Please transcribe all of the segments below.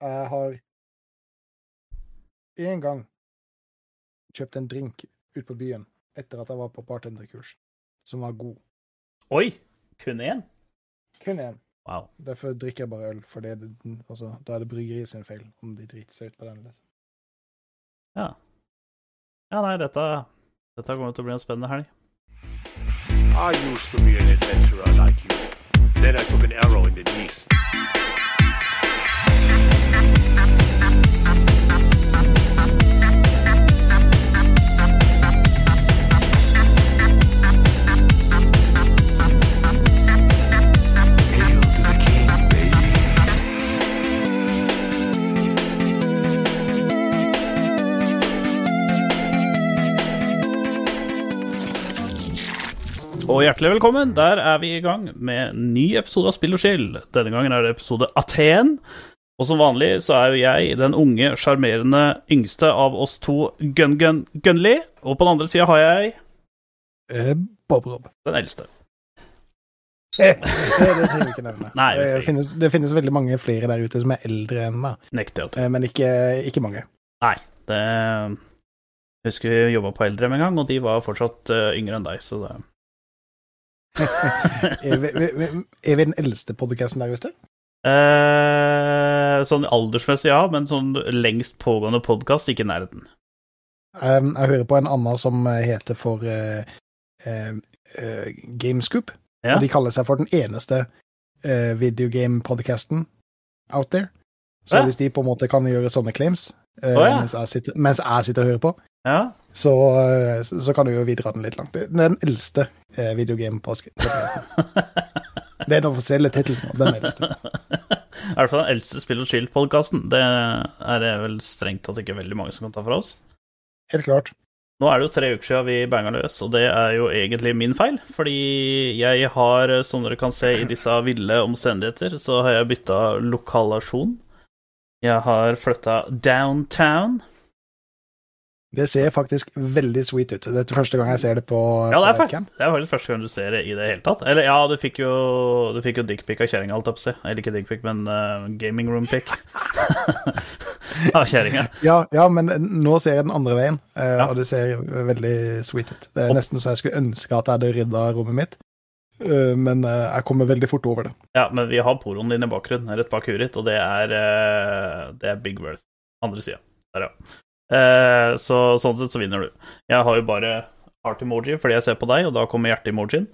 Jeg har en gang kjøpt en drink ut på byen etter at jeg var på bartenderkurs, som var god. Oi! Kun én? Kun én. Wow. Derfor drikker jeg bare øl, for det det, altså, da er det bryggeriet sin feil om de driter seg ut på den. Liksom. Ja. Ja, nei, dette, dette kommer til å bli en spennende helg. I used to be an adventurer like you. Then I took an arrow in the knee. Og hjertelig velkommen. Der er vi i gang med en ny episode av Spill og chill. Denne gangen er det episode Aten. Og som vanlig så er jo jeg den unge, sjarmerende yngste av oss to Gun-Gun-Gunli. Og på den andre sida har jeg Eh, Bob Rob. den eldste. Eh, det, det trenger vi ikke nevne. Nei, det det, finnes, det finnes veldig mange flere der ute som er eldre enn meg, å eh, men ikke, ikke mange. Nei, det Jeg husker vi jobba på Eldrem en gang, og de var fortsatt eh, yngre enn deg, så det Er vi, er vi den eldste podcasten der ute? eh, Sånn aldersmessig, ja, men sånn lengst pågående podkast, ikke i nærheten. Um, jeg hører på en annen som heter for uh, Gamescoop. Ja. Og de kaller seg for den eneste uh, videogame-podcasten out there. Så Ja. hvis de på en måte kan gjøre sånne claims eh, Å, ja. mens, jeg sitter, mens jeg sitter og hører på, Ja, så, eh, så kan du jo videre den litt langt. Det er den eldste uh, videogame-podcasten. Det er den offisielle tittelen. Den eldste. I hvert fall den eldste Spill og chill-podkasten. Det er det vel strengt tatt ikke veldig mange som kan ta fra oss. Helt klart. Nå er det jo tre uker siden vi banga løs, og det er jo egentlig min feil. Fordi jeg har, som dere kan se i disse ville omstendigheter, så har jeg bytta lokalasjon. Jeg har flytta downtown. Det ser faktisk veldig sweet ut. Det er første gang jeg ser det på, Ja, det er, på faktisk, det er faktisk første gang du ser det i det hele tatt. Eller ja, du fikk jo, du fikk jo dickpic av kjerringa, holdt jeg på å si. Eller ikke dickpic, men uh, gaming room-pic. av kjerringa. Ja, ja, men nå ser jeg den andre veien, uh, Ja. og det ser veldig sweet ut. Det er nesten så jeg skulle ønske at jeg hadde rydda rommet mitt, men eh, jeg kommer veldig fort over det. Ja, men vi har poroen din i bakgrunnen, rett bak huet ditt, og det er, eh, det er Big Worth. Andre sida. Der, ja. Eh, så sånn sett så vinner du. Jeg har jo bare heart emoji fordi jeg ser på deg, og da kommer hjerte-emojien.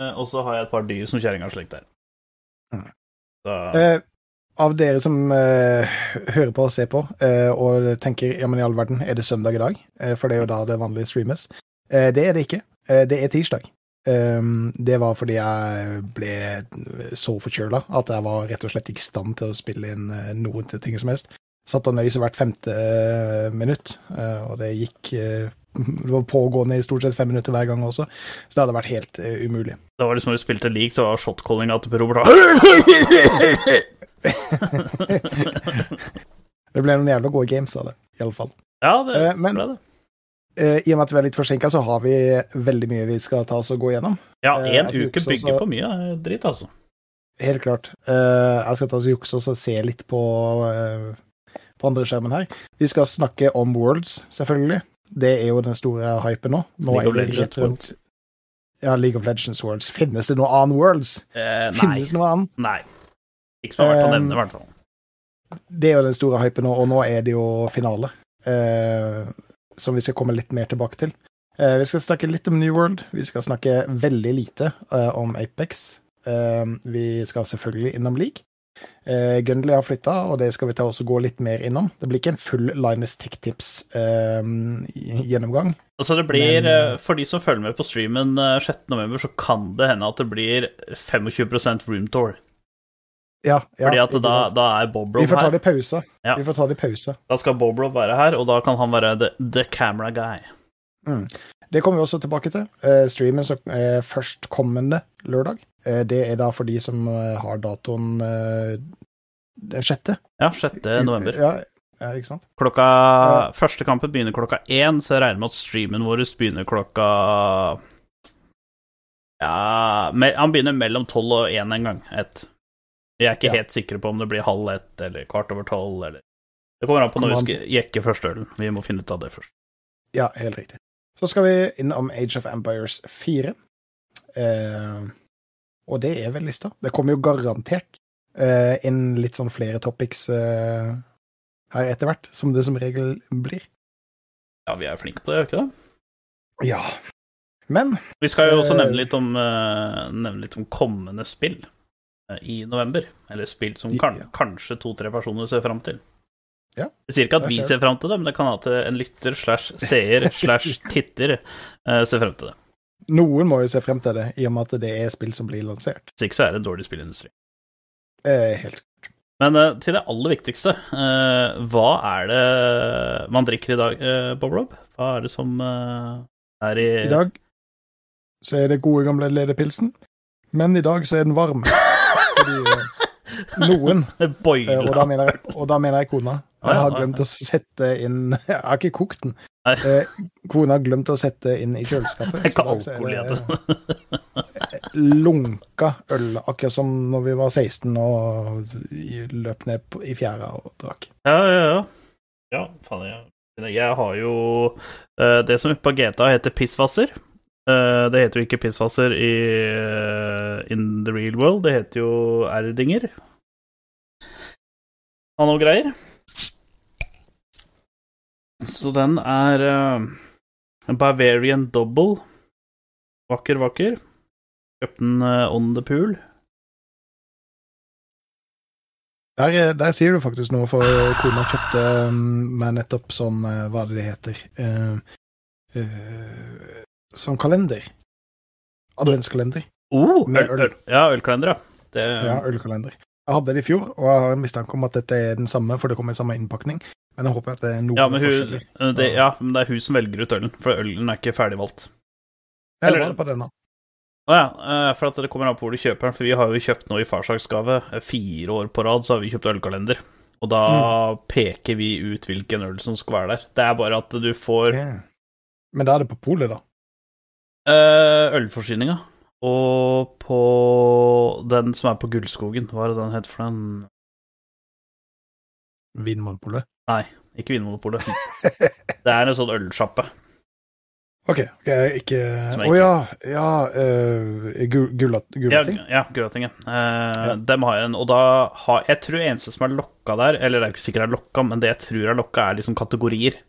Eh, og så har jeg et par dyr som kjerringa har slikt der. Mm. Så Eh, av dere som eh, hører på og ser på, eh, og tenker ja, men i all verden, er det søndag i dag? Eh, for det er jo da det vanlige streames. Eh, det er det ikke. Eh, det er tirsdag. Um, det var fordi jeg ble så forkjøla at jeg var rett og slett ikke i stand til å spille inn eh, noen til ting som helst. Satt og nøys hvert femte uh, minutt, uh, og det gikk uh, Det var pågående i stort sett fem minutter hver gang også, så det hadde vært helt umulig. det var liksom når du spilte league, så var shotcallinga til Robert Det ble noen jævla gode games av det, iallfall. Ja, det ble det. Eh, I og med at vi er litt forsinka, så har vi veldig mye vi skal ta oss og gå gjennom. Ja, eh, én uke jukse bygger også- på mye eh, dritt, altså. Helt klart. Eh, jeg skal ta oss og jukse og se litt på, eh, på andre skjermen her. Vi skal snakke om Worlds, selvfølgelig. Det er jo den store hypen nå. nå League of det Legends Worlds. Ja, League of Legends Worlds. Finnes det noe annen Worlds? Eh, nei. Finnes det noe annet? nei. Ikke som har vært å nevne, i hvert fall. Det er jo den store hypen nå, og nå er det jo finale. eh, som vi skal komme litt mer tilbake til. Eh, vi skal snakke litt om New World. Vi skal snakke veldig lite eh, om Apex. Eh, vi skal selvfølgelig innom League. Uh, Gunley har flytta, og det skal vi ta også gå litt mer innom. Det blir ikke en full Linus Tech Tips-gjennomgang. Altså det blir, Men, eh, For de som følger med på streamen eh, 6.11, så kan det hende at det blir 25% room tour. Ja, ja, Fordi at da, da er Bob vi får ta her. det i pause. Ja. Vi får ta det i pause. Da skal Bobrov være her, og da kan han være the, the camera guy. Det kommer vi også tilbake til. Eh, streamen som er førstkommende lørdag. Eh, det er da for de som eh, har datoen eh, den sjette. Ja, 6. november. Ja, ja, ikke sant? Klokka, Ja. Første kampen begynner klokka én, så jeg regner med at streamen vår begynner klokka Ja Han begynner mellom tolv og én en gang. Et. Vi er ikke Ja. helt sikre på om det blir halv ett eller kvart over tolv eller Det kommer an på når vi skal jekke første ølen. Vi må finne ut av det først. Ja, helt riktig. Så skal vi innom Age of Empires 4. Eh, og det er vel lista. Det kommer jo garantert eh, inn litt sånn flere topics eh, her etter hvert, som det som regel blir. Ja, vi er flinke på det, er vi ikke det? Ja. Men Vi skal jo også Eh, nevne litt om, eh, nevne litt om kommende spill i november. Eller spill som Ja. kanskje to-tre personer ser fram til. Ja, Jeg sier ikke at vi ser fram til det, men det kan at en lytter slash seer slash titter eh, ser frem til det. noen må jo se frem til det, i og med at det er spill som blir lansert. Hvis ikke så er det en dårlig spillindustri. Eh, helt Men eh, til det aller viktigste, eh, hva er det man drikker i dag, eh, Bob Rob? Hva er det som eh, er i I dag så er det gode gamle ledepilsen, men i dag så er den varm. Eh, noen Eh, og, da mener jeg, og da mener jeg kona. Jeg har glemt å sette inn Jeg har ikke kokt den. Eh, Kona har glemt å sette inn i kjøleskapet. Det lunka øl, akkurat som når vi var 16 og løp ned i fjæra og drakk. Ja, ja, ja. Ja, faen, jeg, jeg har jo eh, Det som på GTA heter pissvasser. Eh, det heter jo ikke pissvasser i eh, In the real world, det heter jo erdinger. Og noe greier. Så den er uh, en Bavarian Double. Vakker, vakker. Kjøpte den uh, on the pool. Der, eh, der sier du faktisk noe, for kona kjøpte um, meg nettopp sånn Hva er det det heter? uh, uh, sånn kalender. Adventskalender. Oh, øl. øl. Ja, ølkalender, ja. Det, Ja, ølkalender. Jeg hadde det i fjor, og jeg har en mistanke om at dette er den samme, for det kommer i samme innpakning. Men jeg håper at det er noen Ja, men hun, eh, det, ja, men det er hun som velger ut ølen, for ølen er ikke ferdigvalgt. Eller eller- var det på denne? Å ja, eh, for at det kommer an på hvor du kjøper den, for vi har jo kjøpt noe i farsdagsgave. Eh, Fire år på rad så har vi kjøpt ølkalender. Og da Mm. peker vi ut hvilken øl som skal være der. Det er bare at du får Ja. Men da er det på polet, da. eh, ølforsyninga. Og på den som er på Gullskogen, hva er det den heter for den? Vinmonopolet. Ikke Vinmonopolet. Det er en sånn ølsjappe. OK, ok, ikke Å oh, ja, ja uh, Gulating? Ja, ja Gulatinget. ja. Dem har en, og da har Jeg tror eneste som er lokka der, eller det er jo ikke sikkert det er lokka, men det jeg tror er lokka, er liksom kategorier.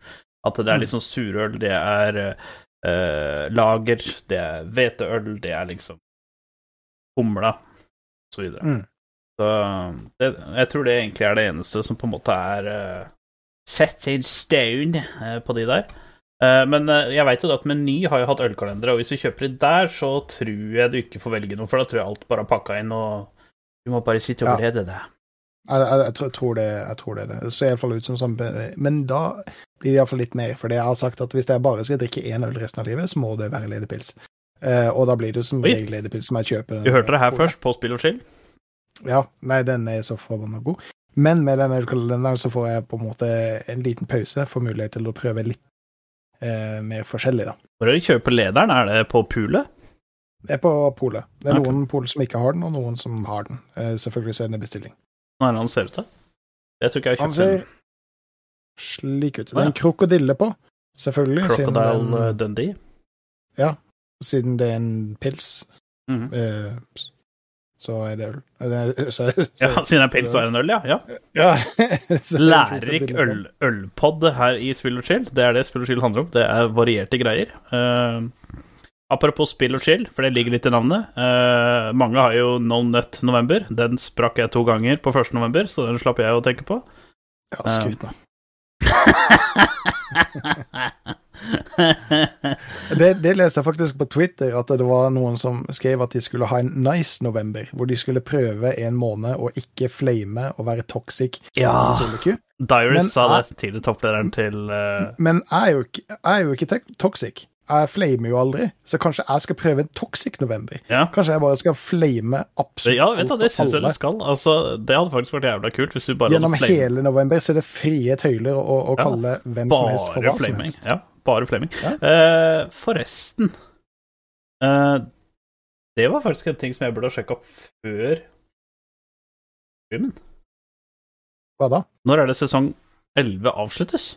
At det er Mm. liksom surøl, det er eh, lager, det er hveteøl, det er liksom humla, og så videre. Mm. Så det, jeg tror det egentlig er det eneste som på en måte er uh, set in stone eh, på de der. Eh, men eh, jeg veit jo at Meny har jo hatt ølkalendere, og hvis du kjøper de der, så tror jeg du ikke får velge noe, for da tror jeg alt bare er pakka inn, og du må bare sitte og glede deg. Jeg, jeg, jeg, tror det, jeg tror det er det. Det ser iallfall ut som sånn Men da blir det iallfall litt mer, for jeg har sagt at hvis jeg bare skal drikke én øl resten av livet, så må det være ledepils. Uh, og da blir det jo som regel ledepils som jeg kjøper. Du hørte det her først, på Spill og chill. Ja, nei, den er så forbanna god. Men med den ølkalenderen så får jeg på en måte en liten pause, får mulighet til å prøve litt uh, mer forskjellig, da. Hvor er det du kjøper lederen? Er det på Pulet? Det er på polet. Det er okay. noen pol som ikke har den, og noen som har den. Uh, selvfølgelig så er det bestilling. Hva er det han ser ut til? Jeg tror ikke jeg har kjøpt den. Slik ut. Det er en krokodille på, selvfølgelig. Crocodile den- Dundee? Ja, siden det er en pils, Mm -hmm. uh, så er det øl. Eller, så, så, Ja, siden er pils Så er en øl, ja. ja. ja. er en Lærerik øl, ølpod her i Spill og chill. Det er det Spill og chill handler om. Det er varierte greier. Uh, apropos spill og chill, for det ligger litt i navnet. Uh, mange har jo No Nut November. Den sprakk jeg to ganger på 1. november, så den slapp jeg å tenke på. Ja, skryt, da. Det, det leste jeg faktisk på Twitter, at det var noen som skrev at de skulle ha en nice november, hvor de skulle prøve en måned å ikke flame og være toxic Ja. Men sa det til topplederen til uh... Men jeg er jo ikke, jeg er jo ikke toxic. Jeg flamer jo aldri, så kanskje jeg skal prøve en toxic november. Ja. Kanskje jeg bare skal flame absolutt Ja, vet du, det syns jeg du skal. Altså, det hadde faktisk vært jævla kult hvis du bare Gjennom hele november så er det frie tøyler å, å Ja, kalle hvem som helst for Bare flaming. som helst. Ja, bare flaming. Ja. Uh, forresten uh, Det var faktisk en ting som jeg burde ha sjekka opp før streamen? Hva da? Når er det sesong 11 avsluttes?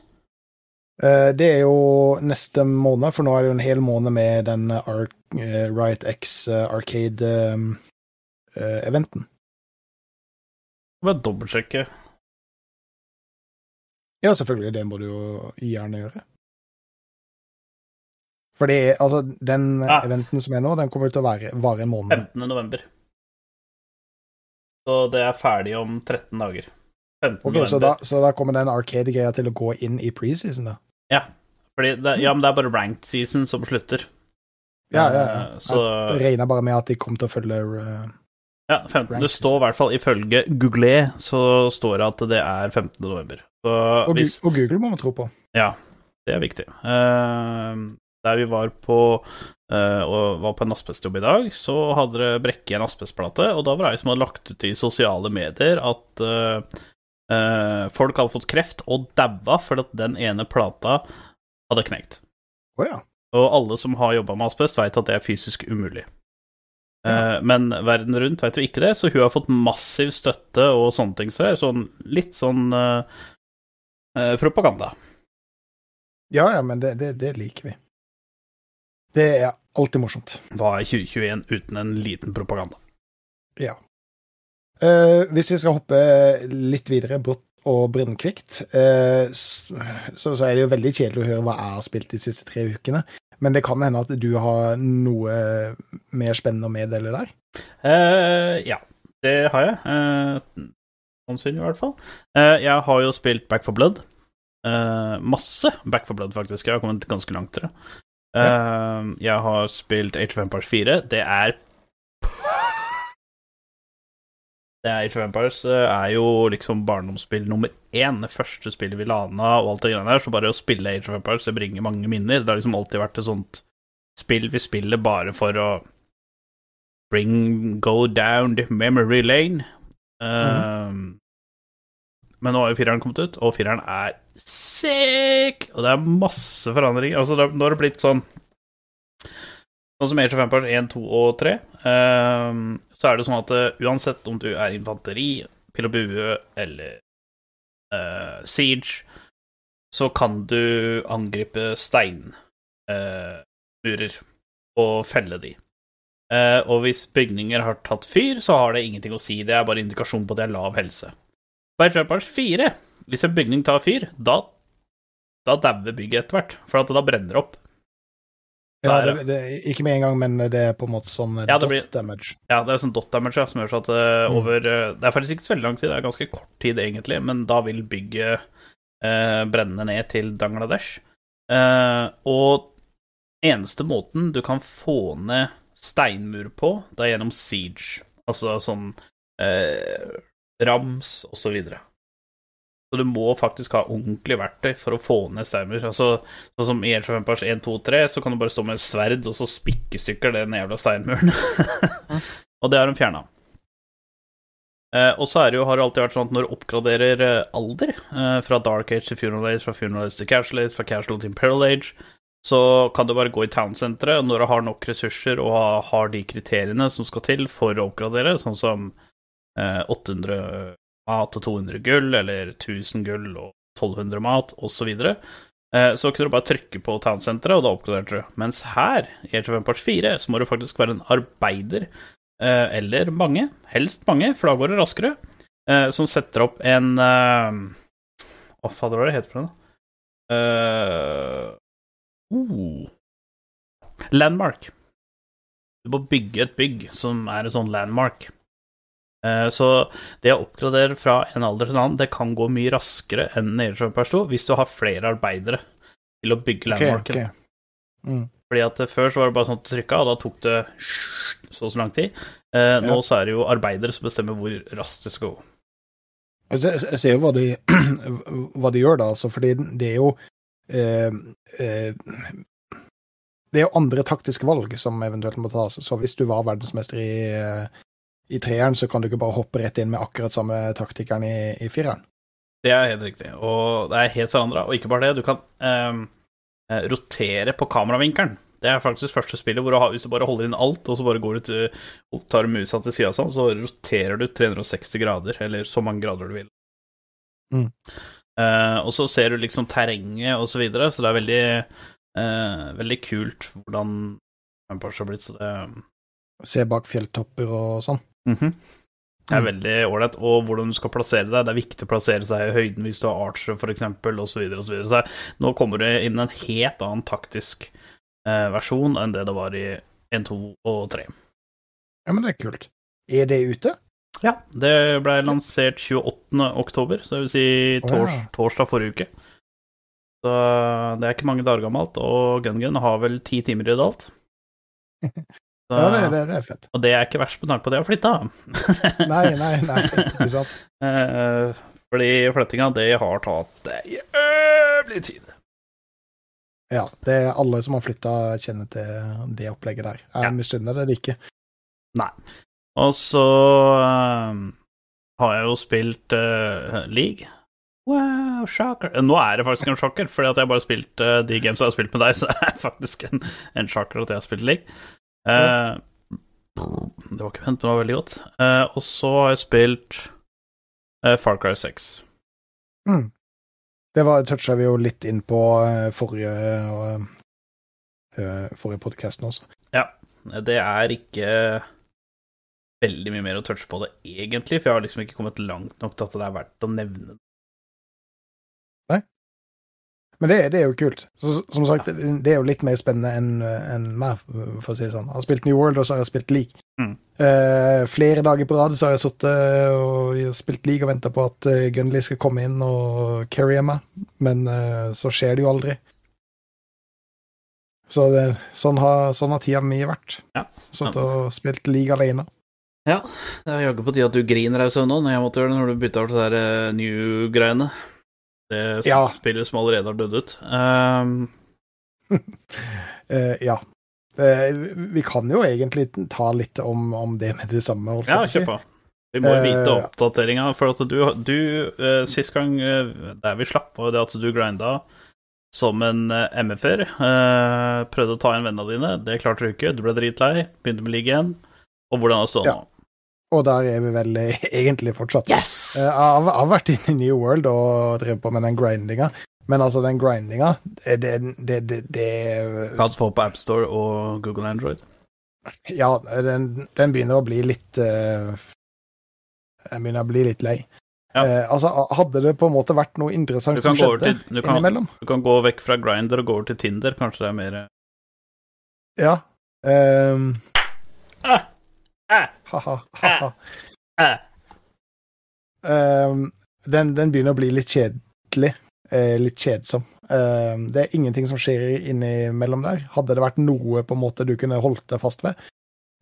Eh, Det er jo neste måned, for nå er det jo en hel måned med den Ar eh, Riot X eh, Arcade-eventen. Bare dobbeltsjekke. Ja, selvfølgelig, det må du jo gjerne gjøre. For altså, den ja. eventen som er nå, den kommer til å være, vare en måned. 15. november. Så det er ferdig om 13 dager. 15. Ok, så da, november. så da kommer den Arcade-greia til å gå inn i preseason, da? Fordi det, ja, men det er bare ranked season som slutter. Ja, ja, ja. Eh, Så Jeg regner bare med at de kommer til å følge uh, ja, 15. ranked Det står i hvert fall ifølge Google så står det at det er 15. november. Så og, hvis og Google må man tro på. Ja, det er viktig. Uh, der vi var på uh, og var på en asbestjobb i dag, så hadde det Brekke en asbestplate, og da var det ei som hadde lagt ut i sosiale medier at folk hadde fått kreft og daua fordi at den ene plata hadde knekt. Oh, ja. Og alle som har jobba med asbest, veit at det er fysisk umulig. Eh, men verden rundt vet jo ikke det, så hun har fått massiv støtte og sånne ting. Så er sånn, litt sånn uh, eh, propaganda. Ja, ja, men det, det, det liker vi. Det er alltid morsomt. Hva er 2021 uten en liten propaganda? Ja. Eh, hvis vi skal hoppe litt videre, brått og brunnkvikt, uh, så, så er det jo veldig kjedelig å høre hva jeg har spilt de siste tre ukene. Men det kan hende at du har noe mer spennende å meddele der. Uh, ja, det har jeg. Eh, Sannsynlig, i hvert fall. Eh, jeg har jo spilt Back for Blood. Eh, masse Back for Blood, faktisk. Jeg har kommet ganske langt, til det. Eh, jeg har spilt Age of Empires 4. Det er Det er Age of Empires eh, er jo liksom barndomsspill nummer én. Det første spillet vi lana og alt det greiene der. Så bare å spille Age of Empires det bringer mange minner. Det har liksom alltid vært et sånt spill vi spiller bare for å bring go down the memory lane. Um, Men nå har jo fireren kommet ut, og fireren er sick! Og det er masse forandringer. Altså, nå har det blitt sånn Sånn som Age of Empires 1, 2 og 3, um, så er det sånn at uh, uansett om du er infanteri, pil og bue eller uh, siege, så kan du angripe steinmurer og felle de. Uh, og hvis bygninger har tatt fyr, så har det ingenting å si. Det er bare indikasjon på at det er lav helse. På Age of Empires 4, hvis en bygning tar fyr, da da dauer bygget etter hvert, for at da brenner det opp. Ja, det, det, ikke med en gang, men det er på en måte sånn Ja, dot blir- damage. Ja, det er sånn dot damage ja, som gjør at uh, Mm. over eh, Det er faktisk ikke så veldig lang tid, det er ganske kort tid egentlig, men da vil bygget uh, brenne ned til Bangladesh. Uh, og eneste måten du kan få ned steinmur på, det er gjennom siege. Altså sånn eh, rams og så videre. Så du må faktisk ha ordentlig verktøy for å få ned steinmur. Altså, sånn som i Age of Empires 1, 2, 3, så kan du bare stå med et sverd, og så spikke i stykker den jævla steinmuren. og det har de fjerna. Eh, og så har det alltid vært sånn at når du oppgraderer eh, alder, eh, fra Dark Age til Funeral Age, fra Funeral Age til Casual Age, fra Casual til Imperial Age, så kan du bare gå i townsenteret når du har nok ressurser og har, har de kriteriene som skal til for å oppgradere, sånn som eh, 800 og 200 gull, eller 1000 gull og 1200 mat, osv. Så, eh, så kunne du bare trykke på townsenteret, og da oppgraderte du. Mens her, i Age of Empires 4, så må du faktisk være en arbeider, eh, eller mange, helst mange, for da går det raskere, eh, som setter opp en Hva Hva fader var det det het for noe? Uh, uh, Landmark. Du må bygge et bygg som er en sånn landmark. Eh, Så det å oppgradere fra en alder til en annen, det kan gå mye raskere enn Age of Empires 2 hvis du har flere arbeidere til å bygge landmarken. landmarken. okay. Mm. Fordi at eh, Før så var det bare sånn at du trykka, og da tok det så og så lang tid. Eh, nå Ja. så er det jo arbeidere som bestemmer hvor raskt det skal gå. Altså, Jeg, jeg ser jo hva de, hva de gjør, da, altså, fordi det er jo eh, eh, Det er jo andre taktiske valg som eventuelt må tas. Så hvis du var verdensmester i, eh, i treeren, så kan du ikke bare hoppe rett inn med akkurat samme taktikeren i, i fireren. Det er helt riktig, og det er helt forandra. Og ikke bare det, du kan ehm, eh, rotere på kameravinkelen. Det er faktisk første spillet hvor du har, hvis du bare holder inn alt, og så bare går du til, og tar musa til sida sånn, så roterer du 360 grader, eller så mange grader du vil. Mm. Eh, og så ser du liksom terrenget og så videre, så det er veldig, eh, veldig kult hvordan Rampage har blitt, så det Se bak fjelltopper og sånn. Mhm. Det er Mm. veldig ålreit, og hvordan du skal plassere deg. Det er viktig å plassere seg i høyden hvis du har archer, for eksempel, og så nå kommer det inn en helt annen taktisk eh, versjon enn det det var i 1, 2 og 3. Ja, men det er kult. Er det ute? Ja, det ble lansert 28. oktober, så det vil si tors, oh, ja. torsdag forrige uke. Så det er ikke mange dager gammelt, og Gun Gun har vel ti timer i det alt. Så, Ja, det, det, det er fett. Og det er ikke verst med tanke på det å flytte. Nei, nei, nei. Ikke sant? Eh, fordi flyttinga, det har tatt jævlig tid. Ja, det er alle som har flytta, kjenner til det opplegget der. Jeg Ja. misunner det ikke. Nei. Og så eh, har jeg jo spilt uh, League. Wow, shocker. Nå er det faktisk en sjokker, fordi at jeg bare har spilt eh, de games jeg har spilt med deg, så det er faktisk en, en sjokker at jeg har spilt League. Eh, Det var ikke vent, men det var veldig godt. Eh, og så har jeg spilt eh, Far Cry 6. Mm. Det var, toucha vi jo litt inn på eh, forrige, forrige podkasten også. Det er ikke veldig mye mer å touche på det, egentlig, for jeg har liksom ikke kommet langt nok til at det er verdt å nevne det. Men det, det er jo kult. Så, som sagt, det, er jo litt mer spennende enn en meg, for å si det sånn. Jeg har spilt New World, og så har jeg spilt League. Mm. Eh, flere dager på rad så har jeg sittet og spilt League og venta på at Gunnly Gunley skal komme inn og carrye meg, men eh, så skjer det jo aldri. Så det, sånn, har, sånn har tida mi vært. Ja. Sittet og spilt League alene. Ja, det er jaggu på tide at du griner deg søvn nå, når jeg måtte gjøre det når du bytta over til eh, new-greiene. Det Ja. spillet som allerede har dødd ut. Um... uh, ja. Uh, vi kan jo egentlig ta litt om, om det med det samme. ja, kjør på. Vi må jo vite Eh, oppdateringa, for at du, du eh, Sist gang eh, der vi slapp, var det at du grinda som en eh, MF-er. eh, prøvde å ta inn vennene dine, det klarte du ikke. Du ble dritlei, begynte med league igjen. Og hvordan er det stående Ja. Og der er vi vel egentlig fortsatt. Yes! Eh, Jeg har, jeg har vært inne i New World og drevet på med den grindinga, men altså, den grindinga, det, det, det, det, det Kaos få på AppStore og Google Android. Ja, den, den begynner å bli litt uh, Den begynner å bli litt lei. Ja. Uh, altså, hadde det på en måte vært noe interessant som kan, skjedde til, du, kan, innimellom du kan gå vekk fra Grinder og gå over til Tinder. Kanskje det er mer Ja. ehm, ah, ah, ha-ha, ah. Ehm, den, den begynner å bli litt kjedelig. eh, litt kjedsom. Ehm, det er ingenting som skjer innimellom der. Hadde det vært noe på en måte du kunne holdt deg fast ved,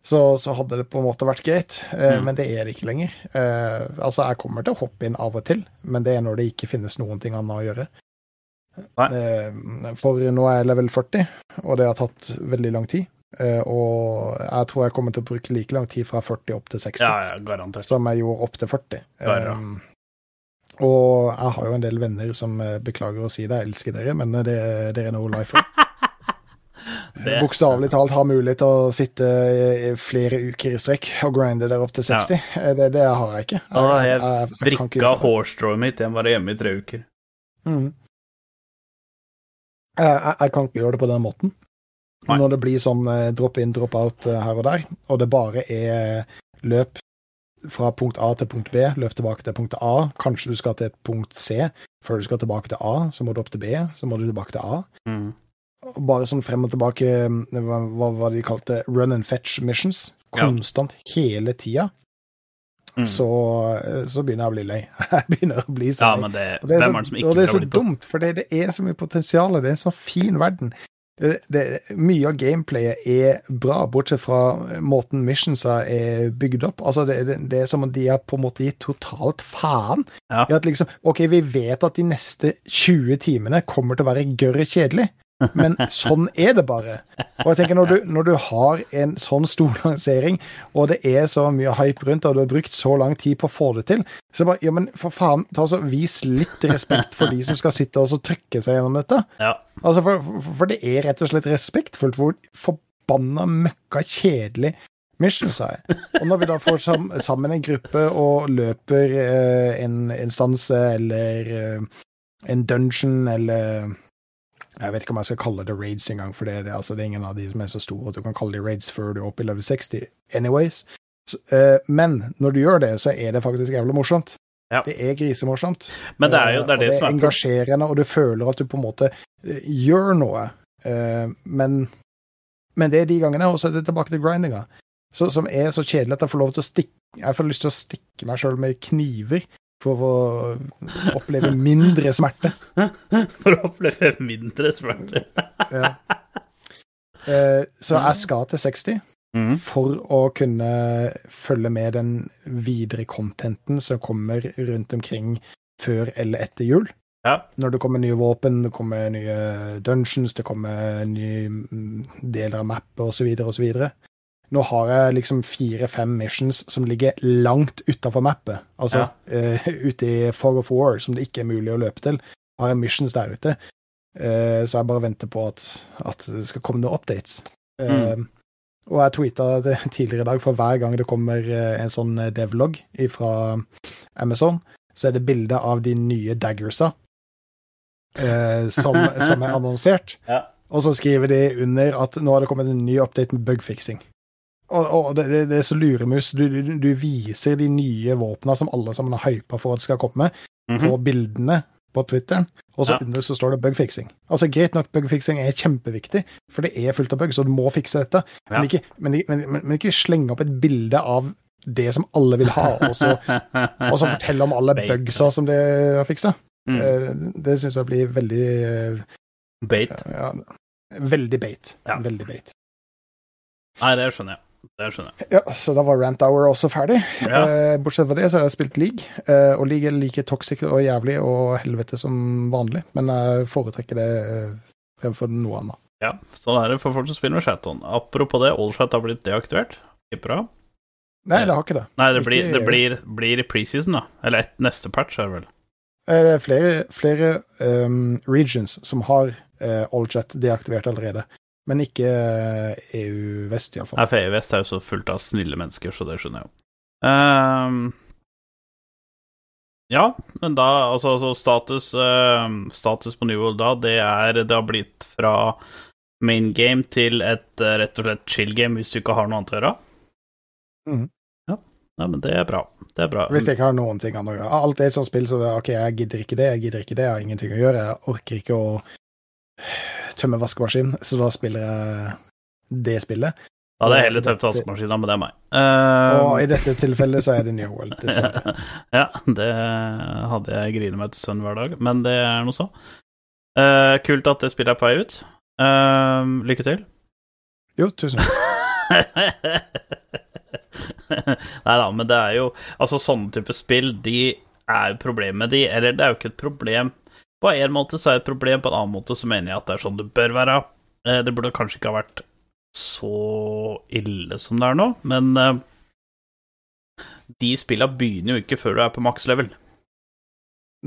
så, så hadde det på en måte vært greit, Eh, Mm. men det er det ikke lenger. Eh, altså, jeg kommer til å hoppe inn av og til, men det er når det ikke finnes noen ting annet å gjøre. Eh, for nå er jeg level 40, og det har tatt veldig lang tid. Eh, og jeg tror jeg kommer til å bruke like lang tid fra 40 opp til 60 Ja, ja, som jeg gjorde opp til 40. Bare. Um, og jeg har jo en del venner som eh, beklager å si det, jeg elsker dere, men det, dere er no lifer. Det- Bokstavelig talt har mulighet til å sitte i flere uker i strekk og grinde der opp til 60. Eh, Det, det har jeg ikke. Jeg, jeg, jeg jeg ikke Vrikka hårstrået mitt, jeg var hjemme i tre uker. Mm. Jeg, jeg, jeg kan ikke gjøre det på den måten. Når det blir sånn eh, drop in, drop out eh, her og der, og det bare er løp fra punkt A til punkt B, løp tilbake til punkt A, kanskje du skal til punkt C, før du skal tilbake til A, så må du opp til B, så må du tilbake til A. Mm. Bare sånn frem og tilbake, eh, hva, hva de kalte run and fetch missions, Ja. konstant hele tida, Mm. så, eh, så begynner jeg å bli lei. Jeg begynner å bli så Ja, lei. men det, Og det er så, er det og det er så dumt, for det, er så mye potensial. Det er en så fin verden. Det, det, mye av gameplayet er bra, bortsett fra måten missionsa er bygd opp. Altså, det, det, det er som om de har på en måte gitt totalt faen. Ja. Liksom, OK, vi vet at de neste 20 timene kommer til å være gørr kjedelig. Men sånn er det bare. Og jeg tenker når du, når du har en sånn stor lansering, og det er så mye hype rundt, og du har brukt så lang tid på å få det til, så bare, ja, men for faen, ta så vis litt respekt for de som skal sitte og trykke seg gjennom dette. Ja. Altså, for, for, for det er rett og slett respektfullt hvor forbanna møkka kjedelig mission, sa jeg. Og når vi da får sammen en gruppe og løper eh, en instanse eller eh, en dungeon eller Jeg vet ikke om jeg skal kalle det raids engang, for det er, det, altså, det er ingen av de som er så store at du kan kalle de raids før du er oppe i level 60 anyways. Så, uh, men når du gjør det, så er det faktisk jævlig morsomt. Ja. Det er grisemorsomt. Men det er jo det, er Eh, det som er engasjerende, og du føler at du på en måte eh, gjør noe. Men, men det er de gangene, og så er det tilbake til grindinga. Så, som er så kjedelig at jeg får lov til å stikke Jeg får lyst til å stikke meg sjøl med kniver for å oppleve mindre smerte. For å oppleve mindre smerte. Ja. Eh, så jeg skal til 60 Mm. for å kunne følge med den videre contenten som kommer rundt omkring før eller etter jul. Ja. Når det kommer nye våpen, det kommer nye dungeons, det kommer nye mm, deler av mappet osv. osv. Nå har jeg liksom fire-fem missions som ligger langt utafor mappet. Altså eh, ute i Fog of War, som det ikke er mulig å løpe til. Har jeg missions der ute. Uh, så jeg bare venter på at, at det skal komme noen updates. Eh, Og jeg tweeta tidligere i dag, for hver gang det kommer en sånn devlog fra Amazon, så er det bilde av de nye daggersa som, som er annonsert. Ja. Og så skriver de under at nå har det kommet en ny update med bugfixing. Og, og det, det, er så luremus. Du, du, du viser de nye våpna som alle sammen har hypa for at skal komme, Mhm. på bildene på Twitteren, og så Ja. under så står det bugfixing. Altså Greit nok, bugfixing er kjempeviktig, for det er fullt av bugs, og du må fikse dette. Ja. Men, ikke, men, men, men, ikke slenge opp et bilde av det som alle vil ha, og så, og så fortelle om alle Bait. bugsa som det har fiksa. Mm. Det, Det syns jeg blir veldig eh, Bait. ja, Veldig bait. Veldig bait. Nei, det skjønner jeg. Det skjønner jeg. Ja, så da var Rant Hour også ferdig. Ja. Eh, bortsett fra det så har jeg spilt League, eh, og League er like toxic og jævlig og helvete som vanlig, men jeg foretrekker det eh, fremfor noe annet. Ja, sånn er det for folk som spiller med chaton. Apropos det, Allchat har blitt deaktivert. Tipper av. Nei, det har ikke det. Nei, det Ikke blir, det blir, blir i preseason, da. Eller et, neste patch, er det vel. Det er flere, flere um, regions som har uh, Allchat deaktivert allerede, men ikke eh, EU vest, iallfall. Nei, for EU Vest er jo så fullt av snille mennesker, så det skjønner jeg jo. Um, ja, men da Altså, altså status, um, status på New World da, det er Det har blitt fra main game til et eh, rett og slett chill game hvis du ikke har noe annet å gjøre. Mm. Ja. ja, men det er bra. Det er bra. Hvis jeg ikke har noen ting annet å gjøre. Alt er et sånt spill, så ok, jeg gidder ikke det, jeg gidder ikke det, jeg har ingenting å gjøre. Jeg orker ikke å tømme vaskemaskin, så da spiller jeg det spillet. Da hadde jeg heller tømt vaskemaskina, men det er meg. Uh, Og i dette tilfellet så er det New World, dessverre. ja, det hadde jeg grinet meg til sønn hver dag, men det er noe så. Uh, kult at det spillet er på vei ut. Uh, lykke til. Jo, tusen takk. Nei da, men det er jo Altså, sånne type spill, de er jo problemet de Eller det er jo ikke et problem På en måte så er det et problem, på en annen måte så mener jeg at det er sånn det bør være. Eh, Det burde kanskje ikke ha vært så ille som det er nå, men eh, de spilla begynner jo ikke før du er på maks level.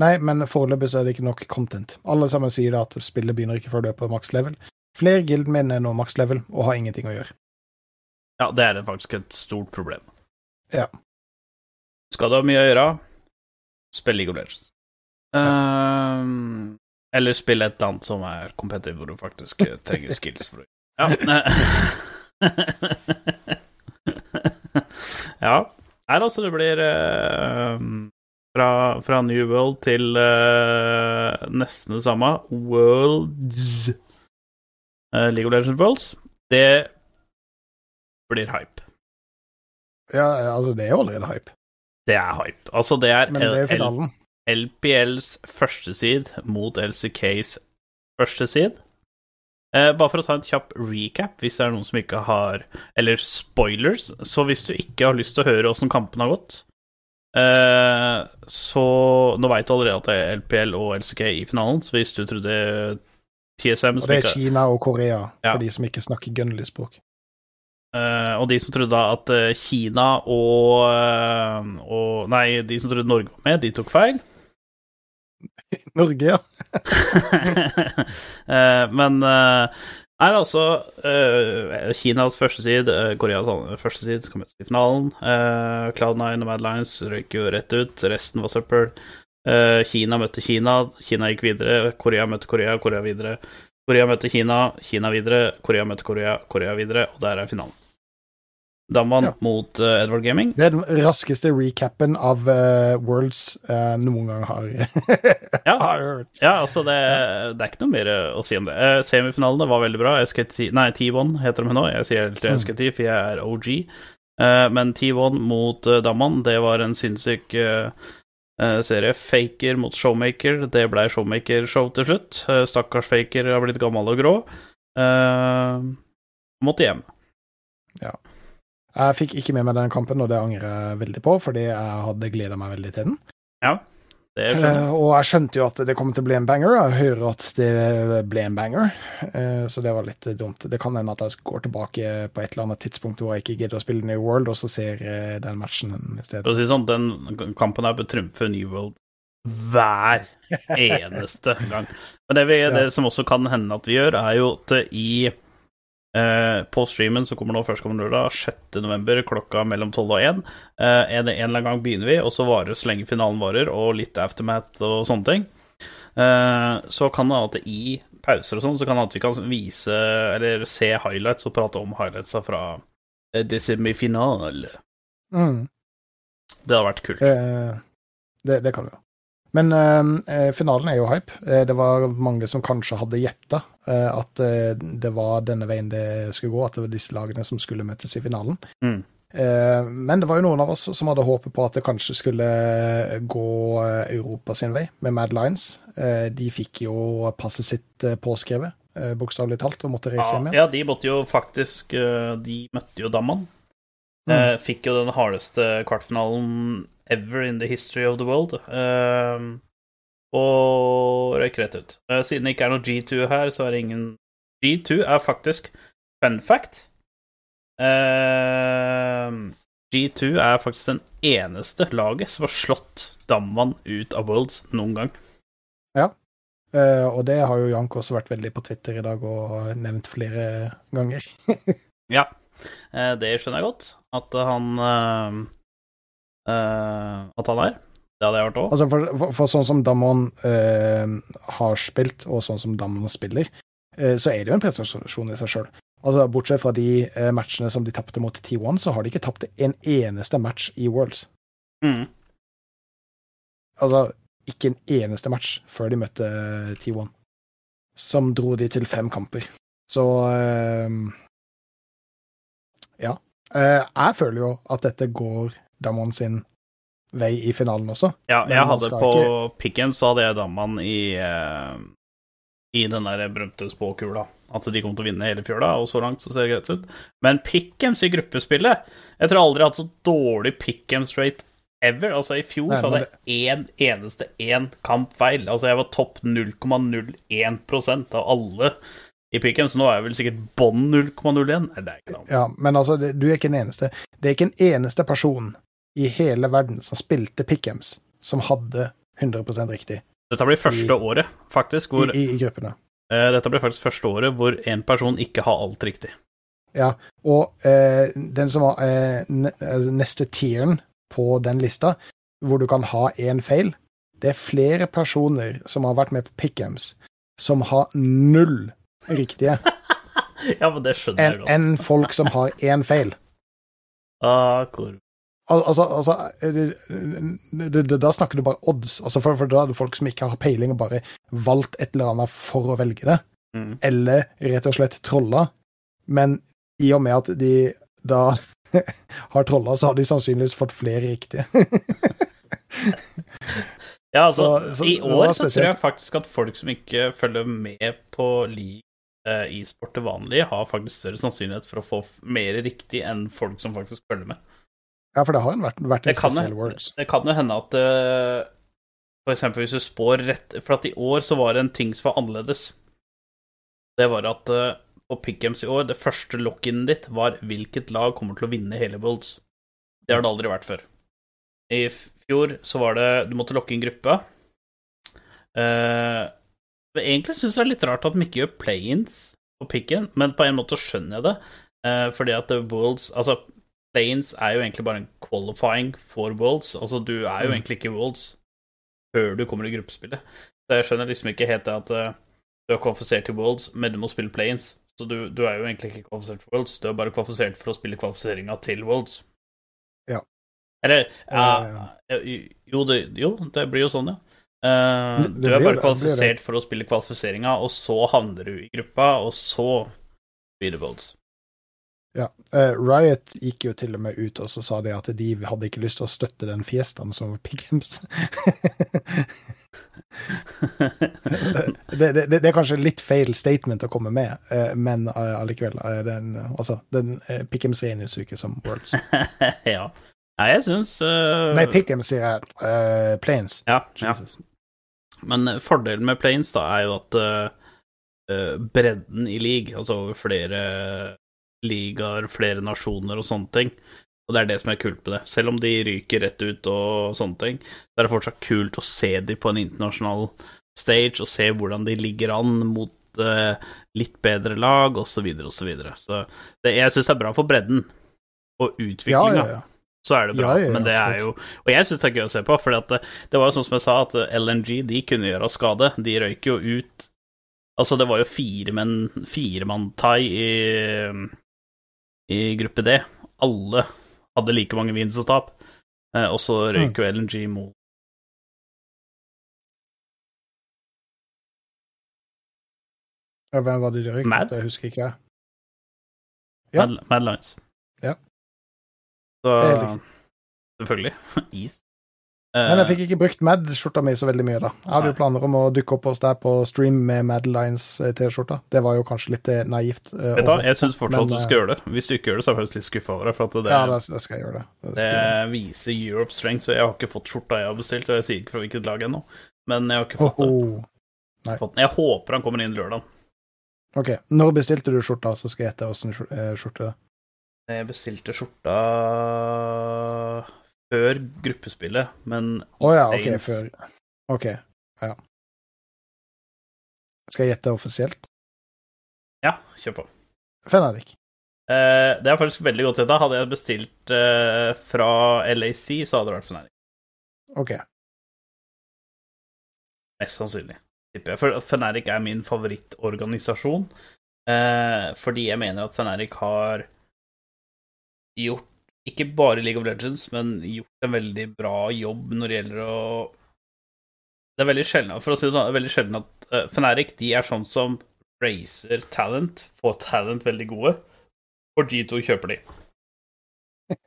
Nei, men foreløpig så er det ikke nok content. Alle sammen sier at spillet begynner ikke før du er på maks level. Flere guildmenn er nå maks level og har ingenting å gjøre. Ja, det er faktisk et stort problem. Ja. Skal du ha mye å gjøre, spill League of Legends. Ehm, eller spille et eller annet som er competitive, hvor du faktisk eh, trenger skills for å Ja. ja. Nei, altså, det blir uh, fra, fra New World til uh, nesten det samme. Worlds uh, League of Legends Worlds. Det blir hype. Ja, altså, det er jo allerede hype, Det er hype. Altså, det er, men det er finalen. LPLs første seed mot LCKs første seed. Eh, bare for å ta en kjapp recap, hvis det er noen som ikke har Eller spoilers. Så hvis du ikke har lyst til å høre åssen kampen har gått, eh, så Nå veit du allerede at det er LPL og LCK i finalen, så hvis du trodde TSM, Og det er ikke, Kina og Korea, Ja. for de som ikke snakker Gunnly-språk. eh, og de som trodde at eh, Kina og, eh, og Nei, de som trodde Norge var med, de tok feil. Norge, ja. Eh, men eh, er altså eh, Kinas første seed, Koreas første seed, som kom i finalen. Uh, Cloud9 og Mad Lions røyk jo rett ut, resten var søppel. Kina møtte Kina, Kina gikk videre. Korea møtte Korea, Korea videre. Korea møtte Kina, Kina videre. Korea møtte Korea, Korea videre. Og der er finalen. Damwon Ja. mot uh, Edward Gaming. Det er den raskeste recapen av uh, Worlds uh, noen gang har, Ja. har hørt. Ja, altså, det, det er ikke noe mer å si om det. Uh, semifinalene var veldig bra. SKT, nei, T1 heter de nå. Jeg sier helt Mm. SKT, for jeg er OG. Men T1 mot uh, Damman, det var en sinnssyk serie. Faker mot Showmaker. Det ble Showmaker-show til slutt. Stakkars Faker har blitt gammel og grå. Måtte hjem. Jeg fikk ikke med meg den kampen, og det angrer jeg veldig på, fordi jeg hadde gleda meg veldig til den. Ja, Det skjønner jeg. Uh, og jeg skjønte jo at det kom til å bli en banger. og Jeg hører at det ble en banger, uh, så det var litt dumt. Det kan hende at jeg går tilbake på et eller annet tidspunkt hvor jeg ikke gidder å spille New World, og så ser jeg den matchen i stedet. For å si sånn, den kampen her bør trumfe New World hver eneste gang. Men det, vi, det som også kan hende at vi gjør, er jo at i eh, På streamen som kommer nå førstkommende lørdag, 6. november klokka mellom 12 og 1, eh, en, en eller annen gang begynner vi, og så varer det så lenge finalen varer, og litt aftermath og sånne ting. Eh, så kan det at i pauser og sånn, så kan det at vi kan vise, eller se highlights og prate om highlightsa fra det semifinale. Mm. Det hadde vært kult. Eh, det, det kan vi jo. Men eh, finalen er jo hype. Eh, det var mange som kanskje hadde gjetta eh, at eh, det var denne veien det skulle gå, at det var disse lagene som skulle møtes i finalen. Mm. Eh, men det var jo noen av oss som hadde håpet på at det kanskje skulle gå eh, Europa sin vei, med Mad Lines. Eh, de fikk jo passet sitt påskrevet, eh, bokstavelig talt, og måtte reise hjem Ja, igjen. ja, de måtte jo faktisk De møtte jo Damman. Mm. Fikk jo den hardeste kvartfinalen ever in the history of the world. Eh, og røyk rett ut. Uh, siden det ikke er noe G2 her, så er det ingen G2 er faktisk fun fact. Eh, G2 er faktisk den eneste laget som har slått Damman ut av Worlds noen gang. Ja, og det har jo Jank også vært veldig på Twitter i dag og nevnt flere ganger. Ja, eh, det skjønner jeg godt. At han eh, At han er. Det hadde jeg hørt òg. Altså for, for, for sånn som Damon uh, har spilt, og sånn som Damon spiller, uh, så er det jo en prestasjon i seg sjøl. Altså, bortsett fra de matchene som de tapte mot T1, så har de ikke tapt en eneste match i Worlds. Mm. Altså, ikke en eneste match før de møtte eh, T1, som dro de til fem kamper. Så Ja. Jeg føler jo at dette går Damon sin vei i finalen også. Ja, jeg hadde på ikke- picken, så hadde jeg Damman i eh, I den der berømte spåkula. At de kom til å vinne hele fjøla, og så langt så ser det greit ut. Men Pickems i gruppespillet Jeg tror aldri jeg har hatt så dårlig Pickems rate ever. Altså, i fjor Nei, så hadde jeg én eneste én kamp feil. Altså, jeg var topp 0,01% av alle i Pickems. Nå er jeg vel sikkert bånn 0,01. Nei, det er ikke noe. Ja, men altså, du er ikke den eneste. Det er ikke en eneste person i hele verden som spilte Pickems, som hadde 100 riktig Dette blir første I- året, faktisk, hvor i, i gruppene. eh, Dette blir faktisk første året hvor en person ikke har alt riktig. Ja, og eh, den som var eh, eh, neste tieren på den lista, hvor du kan ha én feil, det er flere personer som har vært med på Pickems, som har null riktige, Ja, men det skjønner jeg godt. enn folk som har én feil. Ah, hvor... Al altså, altså det- det- det- Da snakker du bare odds. Altså for, for da er det folk som ikke har peiling og bare valgt et eller annet for å velge det. Mm. Eller rett og slett trolla. Men i og med at de da har trolla, så har de sannsynligvis fått flere riktige. Ja, altså, Så- så i år så tror jeg faktisk at folk som ikke følger med på league eh, e-sport til vanlig, har faktisk større sannsynlighet for å få mer riktig enn folk som faktisk følger med. Ja, for det har vært, vært en spesiell words. det kan jo hende at uh, For eksempel hvis du spår rett For at i år så var det en ting som var annerledes. Det var at uh, på Pick'ems i år, det første lock-in ditt var hvilket lag kommer til å vinne hele Worlds. Det har det aldri vært før. I fjor så var det Du måtte lokke inn gruppe. Uh, egentlig syns jeg det er litt rart at de ikke gjør play-ins på picken, men på en måte skjønner jeg det. Uh, fordi at Worlds Altså, play-ins er jo egentlig bare en qualifying for Worlds. Altså, du er jo Mm. egentlig ikke Worlds før du kommer i gruppespillet. Så jeg skjønner liksom ikke helt det at uh, du er kvalifisert til Worlds, men du må spille play-ins. Så du, du er jo egentlig ikke kvalifisert for Worlds, du er bare kvalifisert for å spille kvalifiseringa til Worlds. Ja. Eller Ja, jo, det, jo, det blir jo sånn, ja. Det du er bare kvalifisert for å spille kvalifiseringa, og så havner du i gruppa, og så blir det Worlds. Ja. Uh, Riot gikk jo til og med ut og så sa de at de hadde ikke lyst til å støtte den fiestaen som var Pickens. det, det, det, det er kanskje litt feil statement å komme med, uh, men uh, allikevel. den, altså, den Pickems regnes jo ikke som Worlds. ja. Nei, jeg syns Nei, Pickems sier jeg. Planes. ja, ja. Men fordelen med Planes da er jo at bredden i league, altså flere ligaer, flere nasjoner og sånne ting, og det er det som er kult med det. Selv om de ryker rett ut og sånne ting, så er det fortsatt kult å se de på en internasjonal stage, og se hvordan de ligger an mot eh, litt bedre lag, og så videre og så videre. Så det, jeg syns det er bra for bredden og Ja, utviklinga ja, ja. så er det bra. Ja, ja, ja, men det er jo. Og jeg syns det er gøy å se på, for det, det var jo sånn som jeg sa, at LNG de kunne gjøre skade. De røyk jo ut Altså, det var jo fire menn Fire mann thai i, i gruppe D. Alle hadde like mange vins og eh, og så Mm. røyk jo LNG mot Ja, Hvem var det de røyk mot? Det husker ikke jeg. Ja. Mad, Mad Lions. Ja. Så. Selvfølgelig. Is. Men jeg Eh, fikk ikke brukt Mad-skjorta mi så veldig mye, da. Jeg hadde jo planer om å dukke opp hos deg på stream med Mad Lines-T-skjorta. Det var jo kanskje litt eh, naivt. Uh, Vet du jeg syns fortsatt men, du skal gjøre det. Hvis du ikke gjør det, så er jeg faktisk litt skuffa over deg. For det, Ja, det, det skal jeg gjøre det. det, Det gjøre. viser Europe strength, og jeg har ikke fått skjorta jeg har bestilt, og jeg sier ikke fra hvilket lag ennå, men jeg har ikke fått oh. Den. Jeg håper han kommer inn lørdag. Ok, Når bestilte du skjorta, så skal jeg gjette åssen eh, skjorte det er? Jeg bestilte skjorta før gruppespillet, men Å ja, ok, Ains. før Ok, ja. Skal jeg gjette offisielt? ja, kjør på. Fenrik. Eh, det er faktisk veldig godt gjetta. Hadde jeg bestilt eh, fra LAC, så hadde det vært Fnatic. Ok. Mest sannsynlig, tipper jeg. For Fnatic er min favorittorganisasjon. Eh, fordi jeg mener at Fnatic har gjort ikke bare League of Legends, men gjort en veldig bra jobb når det gjelder å Det er veldig sjelden For å si det sånn, det er veldig sjelden at uh, Fnatic de er sånn som racer talent, får talent veldig gode, og G2 kjøper de. Det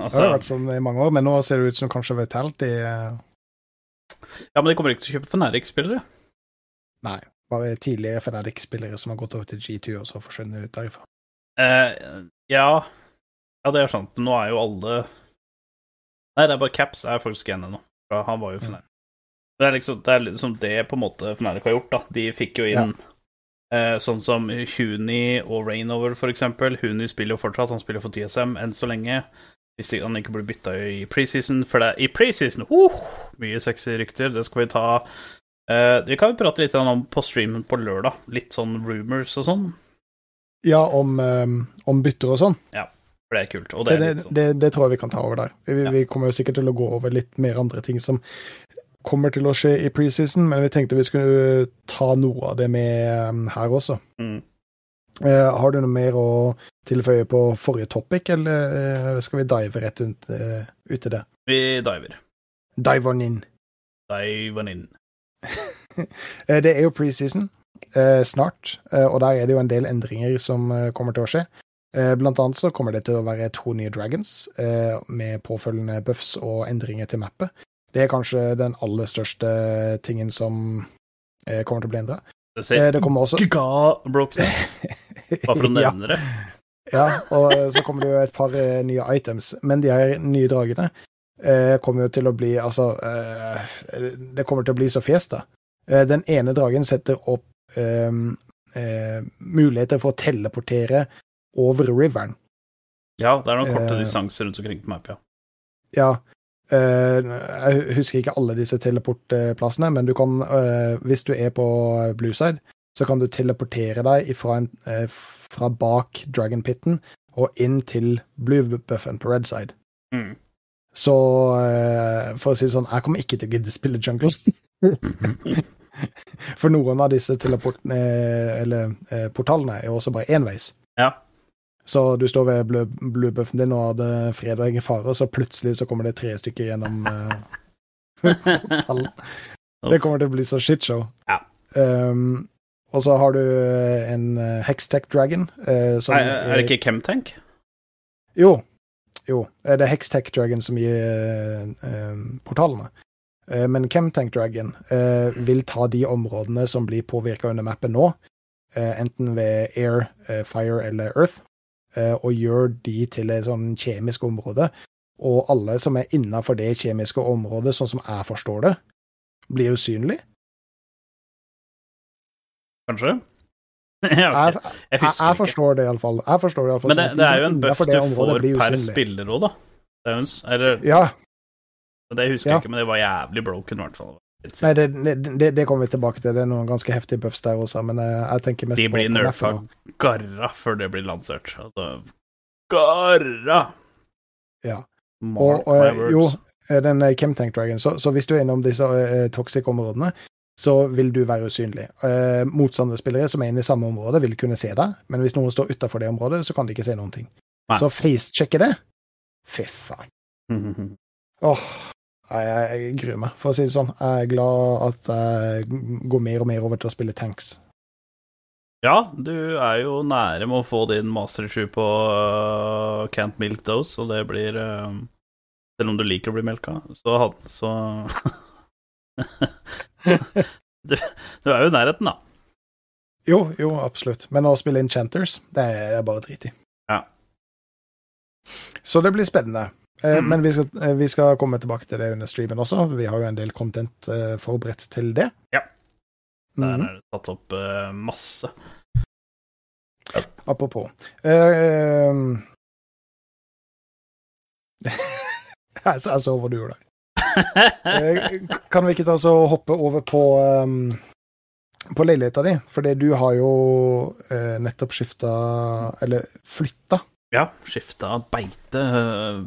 Altså, har vært sånn i mange år, men nå ser det ut som kanskje Vitality eh, ja, men de kommer ikke til å kjøpe Fnatic-spillere. Nei, bare tidligere Fnatic-spillere som har gått over til G2 og så forsvunnet ut derifra. Uh, ja Ja, det er sant. Nå er jo alle Nei, det er bare Caps er faktisk enig nå. Han var jo Mm. Det er liksom det, er liksom det på en måte Fnatic har gjort, da. De fikk jo inn eh, sånn som Huni og Rainover, for eksempel. Huni spiller jo fortsatt, han spiller for TSM enn så lenge. Hvis han ikke blir bytta i preseason, for det er i preseason uh, Mye sexy rykter, det skal vi ta. Eh, vi kan jo prate litt om på streamen på lørdag. Litt sånn rumors og sånn. Ja, om, um, om bytter og sånn. For det er kult. Og Det, det er sånn det, det tror jeg vi kan ta over der. Vi, Ja. vi kommer jo sikkert til å gå over litt mer andre ting som kommer til å skje i preseason, men vi tenkte vi skulle ta noe av det med um, her også. mm. Eh, har du noe mer å tilføye på forrige topic, eller eh, skal vi dive rett ut, eh, ut i det? Vi diver. Dive on in. Dive inn. in. det er jo preseason eh, snart, eh, og der er det jo en del endringer som eh, kommer til å skje. Eh, Blant annet så kommer det til å være to nye dragons, eh, med påfølgende buffs og endringer til mappet. Det er kanskje den aller største tingen som eh, kommer til å bli endra. Det ser Det kommer også giga-broken ut, bare for å ja, nevne det. ja, og så kommer det jo et par nye items. Men de her nye dragene kommer jo til å bli Altså, det kommer til å bli så fjes, da. Den ene dragen setter opp muligheter for å teleportere over riveren. Ja, det er noen korte uh, distanser rundt omkring på map, ja. Eh, jeg husker ikke alle disse teleportplassene, men du kan, uh, hvis du er på Blueside, så kan du teleportere deg fra, en, fra bak Dragon Pitten og inn til Blue-buffen på Redside. Mm. Så for å si det sånn, jeg kommer ikke til å gidde spille jungle. For noen av disse teleportene, eller portalene, er også bare enveis. Ja. Så du står ved blue- bluebuffen din og fred fredag i fare, så plutselig så kommer det tre stykker gjennom eh, portalen. Det kommer til å bli så shitshow. Ja. Um, og så har du eh, en uh, Hextech Dragon. eh, som Nei, er det ikke Chemtank? Jo. Jo. eh, Det er Hextech Dragon som gir eh, eh, portalene. Eh, men Chemtank Dragon eh, vil ta de områdene som blir påvirka under mappen nå, eh, enten ved air, eh, fire eller earth, eh, og gjør de til et sånn kjemisk område. Og alle som er innafor det kjemiske området, sånn som jeg forstår det, blir usynlig. Kanskje? ja, Jeg. Jeg jeg, jeg forstår det iallfall. Jeg forstår det i alle fall Men det, sånn det er jo en buff du får per spiller òg, da. Det er jo en, eller, Ja, det husker Ja. jeg ikke, men det var jævlig broken, i hvert fall. Nei, det, det, det kommer vi tilbake til. Det er noen ganske heftige buffs der også, men jeg, jeg tenker mest De blir nerfa garra før det blir lansert. Altså garra! Ja. Mark Og, og eh, jo, eh, den eh, Chemtank Dragon, så, så hvis du er innom disse uh, toxic områdene, så vil du være usynlig. Eh, motstanderspillere som er inne i samme område, vil kunne se deg, men hvis noen står utafor det området, så kan de ikke se noen ting. Nei. Så facechecke det. Fy faen. Åh, jeg gruer meg, for å si det sånn. Jeg er glad at jeg går mer og mer over til å spille tanks. Ja, du er jo nære med å få din master 7 på uh, Can't Milk Dose, og det blir uh, Selv om du liker å bli melka, så, så du, du er jo i nærheten, da. Jo, jo, absolutt. Men å spille Enchanters, det er jeg bare drit i. Ja. Så det blir spennende. Eh, Mm. Men vi skal, eh, vi skal komme tilbake til det under streamen også. Vi har jo en del content eh, forberedt til det. Ja. Der Mhm. er det satt opp masse. masse. Apropos. uh, jeg, så- hva du gjorde der. Kan vi ikke ta så hoppe over på um, på leiligheta di? Fordi du har jo uh, nettopp skifta Eller flytta. ja, skifta beite, uh,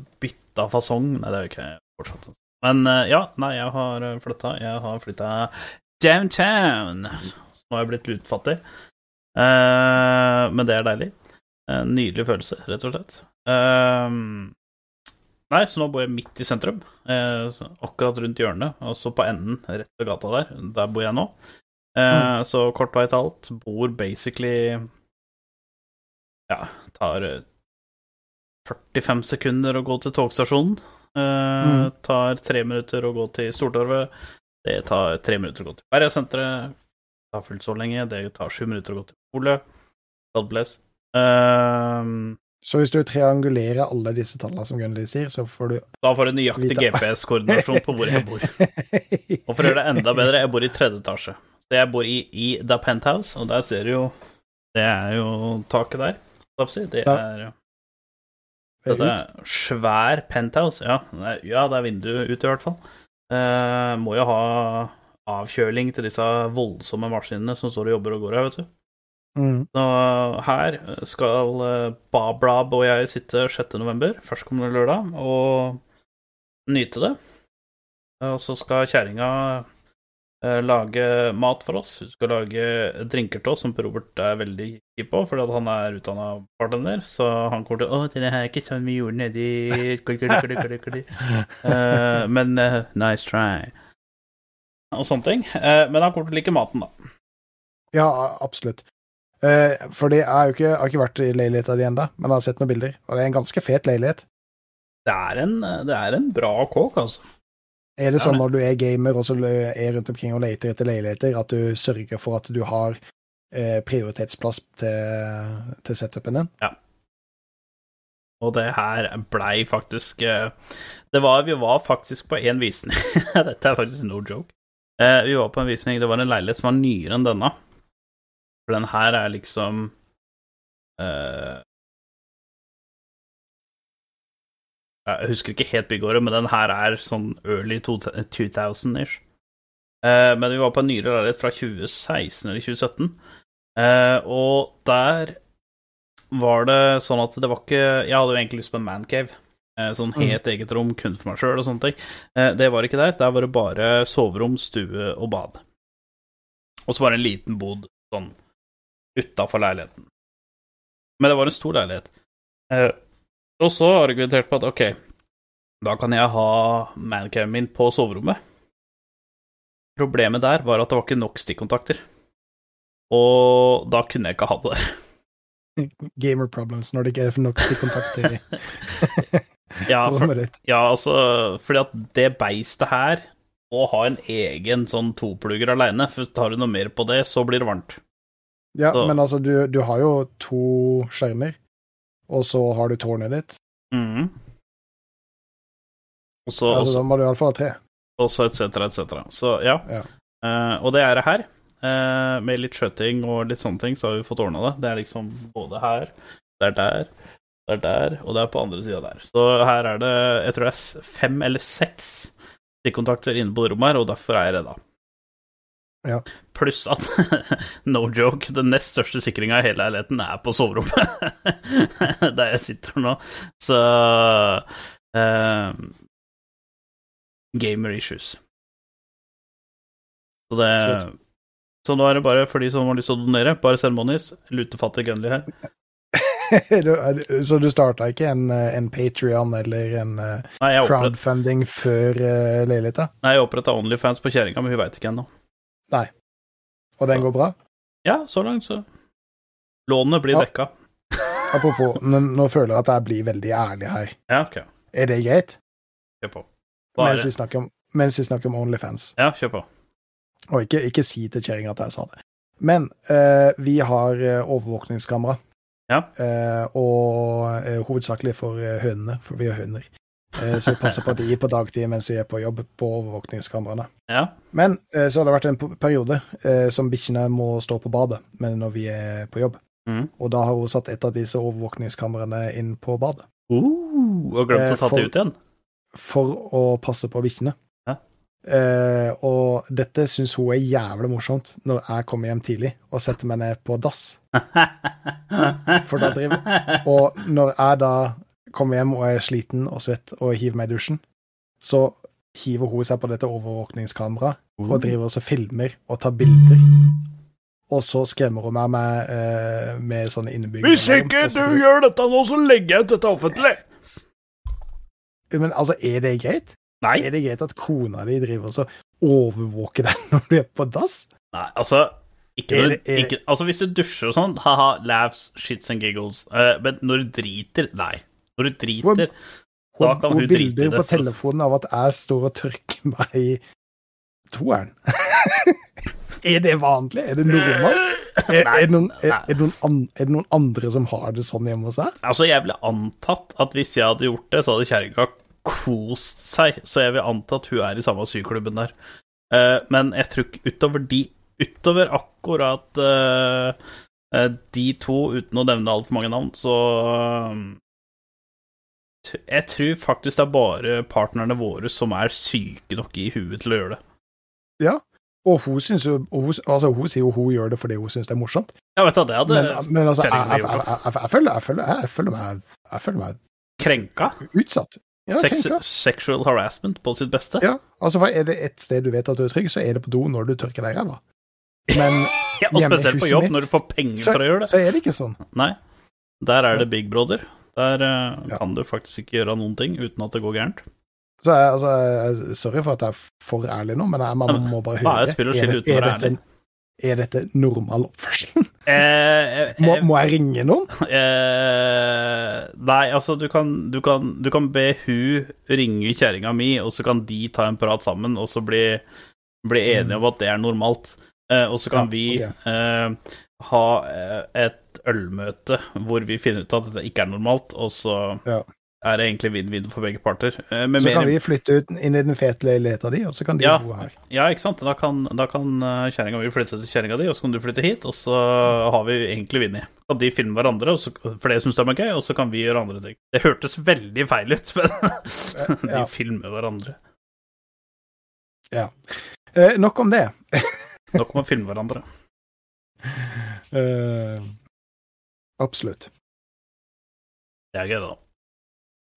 bytta fasong Nei, det er jo ikke fortsatt. Men uh, ja, nei, jeg har flytta. Jeg har flytta downtown. Så nå har jeg blitt lutfattig. Eh, men det er deilig. En nydelig følelse, rett og slett. Ehm, nei, så nå bor jeg midt i sentrum, eh, akkurat rundt hjørnet, og så på enden, rett ved gata der. Der bor jeg nå. Eh, Så kort vei til alt. Bor basically Ja, tar eh, 45 sekunder å gå til togstasjonen. Uh, Mm. Tar tre minutter å gå til Stortorvet. Det tar tre minutter å gå til Bergasenteret. Det har fulgt så lenge. Det tar sju minutter å gå til polet. God bless. Uh, Så hvis du triangulerer alle disse tallene som Gunnli sier, så får du da får du nøyaktig GPS-koordinasjon på hvor jeg bor. Og for å gjøre det enda bedre, jeg bor i tredje etasje. Så jeg bor i, i The Penthouse, og der ser du jo Det er jo taket der. Det er Dette er svær penthouse. Ja, ja, det er vindu ut, i hvert fall. Eh, må jo ha avkjøling til disse voldsomme maskinene som står og jobber og går her, vet du. Mm. Så her skal eh, Bablab og jeg sitte 6. november, førstkommende lørdag, og nyte det. Og så skal kjerringa lage mat for oss. Hun skal lage drinker til oss, som Robert er veldig keen på, fordi at han er utdanna bartender. Så han kommer til Å, det her er ikke sånn vi gjorde nedi uh, Men uh, nice try. Og sånne ting. Uh, men han kommer til å like maten, da. Ja, absolutt. Eh, fordi jeg har jo ikke, jeg har ikke vært i leiligheta di ennå, men jeg har sett noen bilder. Og det er en ganske fet leilighet. Det er en, det er en bra kåk, altså. Er det sånn når du er gamer og så er rundt omkring og leter etter leiligheter, at du sørger for at du har eh, prioritetsplass til, til setupen din? Ja. Og det her blei faktisk eh, Det var Vi var faktisk på en visning Dette er faktisk no joke. Eh, Vi var på en visning Det var en leilighet som var nyere enn denne. For den her er liksom eh, Jeg husker ikke helt byggåret, men den her er sånn early 2000-ish. Eh, men vi var på en nyere leilighet fra 2016 eller 2017, eh, og der var det sånn at det var ikke Jeg hadde jo egentlig lyst på en mancave. Eh, sånn helt eget rom, kun for meg sjøl og sånne ting. Eh, det var ikke der. Der var det bare soverom, stue og bad. Og så var det en liten bod sånn utafor leiligheten. Men det var en stor leilighet. Og så argumenterte på at ok, da kan jeg ha mancamen min på soverommet. Problemet der var at det var ikke nok stikkontakter. Og da kunne jeg ikke ha det der. Gamer problems når det ikke er nok stikkontakter Ja, for, ja altså, fordi at det beistet her å ha en egen sånn toplugger aleine, for tar du noe mer på det, så blir det varmt. Ja, Så- men altså, du, du har jo to skjermer, og så har du tårnet ditt. Mm. Og så, Altså, da må du iallfall ha tre. og så et cetera, et cetera. Så ja. Ja. Uh, og det er det her. Uh, med litt skjøting og litt sånne ting, så har vi fått ordna det. Det er liksom både her, det er der, det er der, og det er på andre sida der. Så her er det, jeg tror det er fem eller seks stikkontakter inne på rommet her, og derfor er jeg redda. Ja. Pluss at, no joke, den nest største sikringa i hele leiligheten er på soverommet. Der jeg sitter nå. Så uh, Gamer issues. Så det Shit. Så nå er det bare for de som har lyst til å donere, bare seremonies. Lutefattig Gunley her. Er- så du starta ikke en, eh, en Patrion eller en eh, Nei, jeg oppretta crowdfunding før uh, leiligheta, Onlyfans på kjerringa, men hun veit ikke ennå. Og den går bra? Ja, så langt, så. Lånet blir Ja. dekka. Apropos, nå, føler jeg at jeg blir veldig ærlig her. Ja, ok. Er det greit? Kjør på. Er Mens vi snakker om, mens vi snakker om Onlyfans. Ja, kjør på. Og ikke, ikke si til kjerringa at jeg sa det. Men eh, vi har eh, overvåkningskamera. Ja. Eh, og eh, hovedsakelig for eh, hønene, for vi har høner. Eh, så vi passer på de på dagtid mens vi er på jobb på overvåkningskameraene. Ja. Men eh, så har det vært en periode eh, som bikkjene må stå på badet men når vi er på jobb. Mm. Og da har hun satt et av disse overvåkningskameraene inn på badet. Uh, og glemt å ta det ut igjen. For å passe på bikkjene. Ja. Og dette syns hun er jævlig morsomt når jeg kommer hjem tidlig og setter meg ned på dass. For da driver- Og når jeg da kommer hjem og er sliten og svett og hiver meg i dusjen, så hiver hun seg på dette overvåkningskameraet og driver også filmer og tar bilder. Og så skremmer hun meg med, eh, med sånne innebygde Hvis ikke du gjør dette nå, så legger jeg ut dette offentlig! Men altså, er det greit? Nei. Er det greit at kona di driver og så overvåker deg når du er på dass? Nei, altså ikke når, ikke, altså Hvis du dusjer og sånn, ha-ha, laughs, shits and giggles. Uh, men når du driter, nei. Når du driter, Hun da kan hun hun drite i det. på bilder på telefonen av at jeg står og tørker meg i toeren. er det vanlig? Er det normalt? Er, er, det noen, er, er, det noen an, er det noen andre som har det sånn hjemme hos seg? Altså, jeg ville antatt at hvis jeg hadde gjort det, så hadde kjerringa kost seg. Så jeg vil anta at hun er i samme syklubben der. Uh, men jeg tror ikke utover de Utover akkurat eh, de to, uten å nevne altfor mange navn, så Jeg tror faktisk det er bare partnerne våre som er syke nok i huet til å gjøre det. Ja. Og hun, syns jo, hun, altså, hun sier jo hun gjør det fordi hun syns det er morsomt. Ja, vet du, det hadde Men, men altså, jeg, jeg, føler, meg, jeg føler meg Krenka. utsatt. Ja, Sex, krenka. sexual harassment på sitt beste. Ja, altså, for er det et sted du vet at du er trygg, så er det på do når du tørker deg i ræva. Men Ja, og spesielt på jobb, mitt, når du får penger så, for å gjøre det. så er det ikke sånn. Nei. Der er det Big Brother. Der eh, Ja. kan du faktisk ikke gjøre noen ting uten at det går gærent. Så jeg, altså, sorry for at jeg er for ærlig nå, men jeg, man må bare høre. er spill og Er, det, er, dette, er dette normal oppførsel? Eh, Må, eh, må jeg ringe noen? eh, nei, altså, du kan, du, kan, du kan be hun ringe kjerringa mi, og så kan de ta en prat sammen, og så bli, bli enige om at det er normalt. Eh, og så kan Ja, vi okay. eh, ha et ølmøte hvor vi finner ut at dette ikke er normalt, og så Ja. er det egentlig vinn-vinn for begge parter. Eh, Med Så mer, kan vi flytte ut inn i den fete leiligheta di, og så kan de Ja. bo her. Ja, ikke sant? Da kan, da kan eh, kjerringa mi flytte til kjerringa di, og så kan du flytte hit, og så har vi egentlig vunnet. Kan de filme hverandre, og så, for det syns de er gøy, og så kan vi gjøre andre ting. Det hørtes veldig feil ut, men de Ja. filmer hverandre. Eh, nok om det. Nok om å filme hverandre. Eh, absolutt. Det er gøy, da.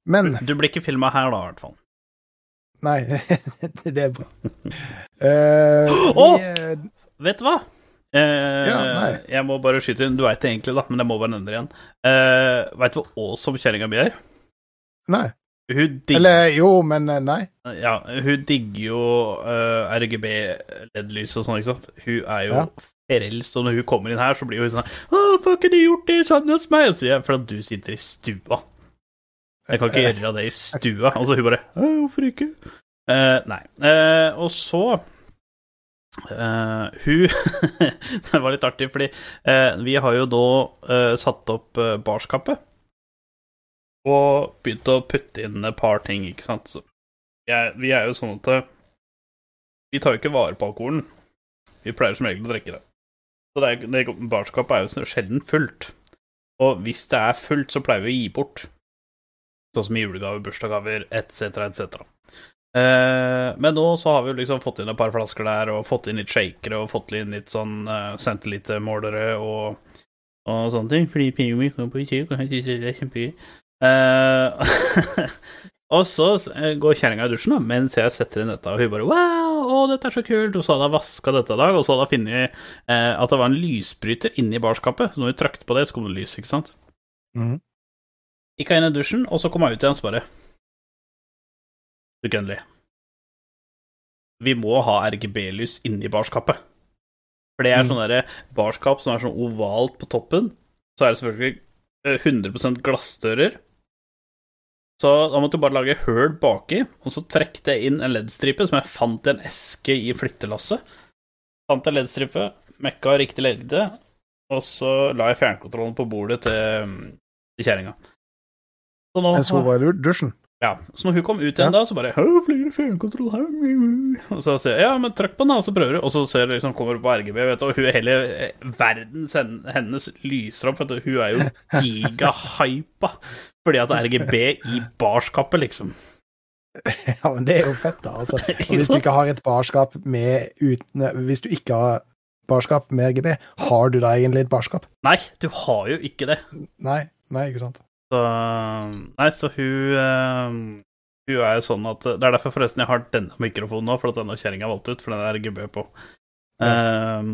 Men Du blir ikke filma her, da, i hvert fall. Nei, det er bra. Eh, vi, Åh! eh, Vet du hva? Uh, Ja, jeg må bare skyte inn, du veit det egentlig, da, men jeg må bare nevne det igjen. Uh, veit du hva awesome kjerringa mi er? nei. Hun digger Eller jo, men eh, nei. Ja, hun digger jo uh, RGB-LED-lys og sånn, ikke sant. Hun er jo Ja. frelst, og når hun kommer inn her, så blir hun sånn Å, får ikke du gjort det sånn hos meg? Og sier jeg, for at du sitter i stua. Jeg kan ikke Eh, gjøre det i stua. Altså, hun bare «Å, Hvorfor ikke? Uh, nei. Uh, og så Uh, Hun Det var litt artig, fordi uh, vi har jo da uh, satt opp barskapet. Og begynte å putte inn et par ting, ikke sant. Jeg, vi er jo sånn at eh, Vi tar jo ikke vare på alkoholen. Vi pleier som regel å drikke det. Så det, er, det barskapet er jo sjelden fullt. Og hvis det er fullt, så pleier vi å gi bort. Sånn som julegaver, bursdagsgaver etc., etc. Eh, men nå så har vi jo liksom fått inn et par flasker der, og fått inn litt shakere, og fått inn litt sånn eh, centilitermålere og, og sånne ting. Fordi pengene kommer på kjøk, og synes det er kjempegøy. Eh, og så eh, går kjerringa i dusjen da, mens jeg setter inn dette, og hun bare 'wow, å, dette er så kult', og så hadde jeg vaska dette i dag, og så hadde jeg funnet eh, at det var en lysbryter inni barskapet, så når hun trakte på det, så kom det lys, ikke sant? Mm. Gikk hun inn i dusjen, og så kom jeg ut igjen og så bare Du Gunnli. Vi må ha RGB-lys inni barskapet. For det er Mm. sånn derre barskap som er sånn ovalt på toppen. Så er det selvfølgelig eh, 100% glassdører. Så da måtte jeg bare lage høl baki, og så trekte jeg inn en LED-stripe som jeg fant i en eske i flyttelasset. Fant en LED-stripe, mekka riktig lengde, og så la jeg fjernkontrollen på bordet til, til kjerringa. Så nå var i dusjen. Ja, så når hun kom ut igjen Ja. da, så bare flyr fjernkontroll her Og så sier jeg ja, men trykk på den, da, og så prøver du. Og så ser du liksom, kommer du på RGB, vet du, og hun hele verden verdens hennes lyser opp. Vet du, hun er jo gigahypa fordi at RGB i barskapet, liksom. Ja, men det er jo fett, da. Altså. Og hvis du ikke har et barskap med uten Hvis du ikke har barskap med RGB, har du da egentlig et barskap? Nei, du har jo ikke det. Nei, nei, ikke sant. Så, nei, så hun eh, Hun er jo sånn at Det er derfor forresten jeg har denne mikrofonen nå, for at denne kjerringa valgt ut, for den er RGB på. Eh,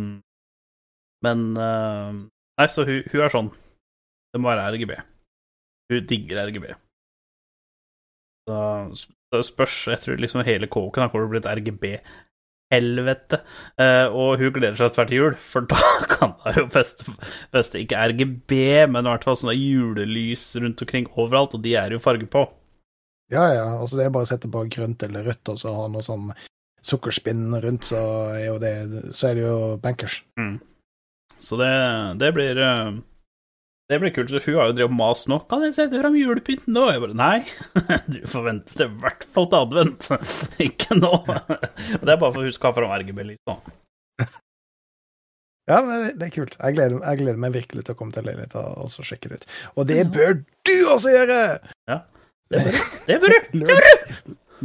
men eh, Nei, så hun, hun er sånn. Det må være RGB. Hun digger RGB. Så det spørs Jeg tror liksom hele kåken har blitt til RGB-helvete. Eh, og hun gleder seg svært til jul, for da kan hun jo feste, feste ikke RGB, men i hvert fall sånne julelys rundt omkring overalt, og de er jo farge på. Ja, ja. Altså, det er bare å sette på grønt eller rødt, og så ha noe sånn sukkerspinn rundt, så er det Så er det jo bankers. Så det, det blir eh, Det blir kult. Så hun har jo drevet mast nå. 'Kan jeg sette fram julepynten nå?' Jeg bare Nei, du får vente til i hvert fall til advent. Ikke nå. Det er bare for å huske å ha fram RGB-lys nå. Ja, men det, det er kult. Jeg gleder, jeg gleder meg virkelig til å komme til leiligheten og så sjekke det ut. Og det bør du også gjøre! Ja, Det bør du! Lørdag,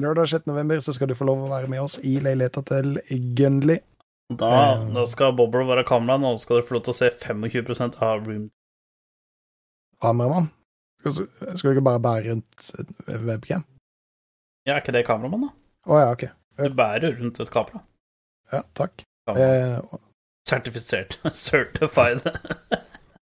lørdag 6. november så skal du få lov å være med oss i leiligheten til Gunley. Da, da skal Bobble være kameraet, og nå skal dere få lov til å se 25% av Room. Kameramann. Skal skal du ikke bare bære rundt et webcam? Ja, er ikke det kameramann, da? Å ja, ok. Du bærer rundt et kamera. Ja, takk. Eh, Sertifisert. Certified.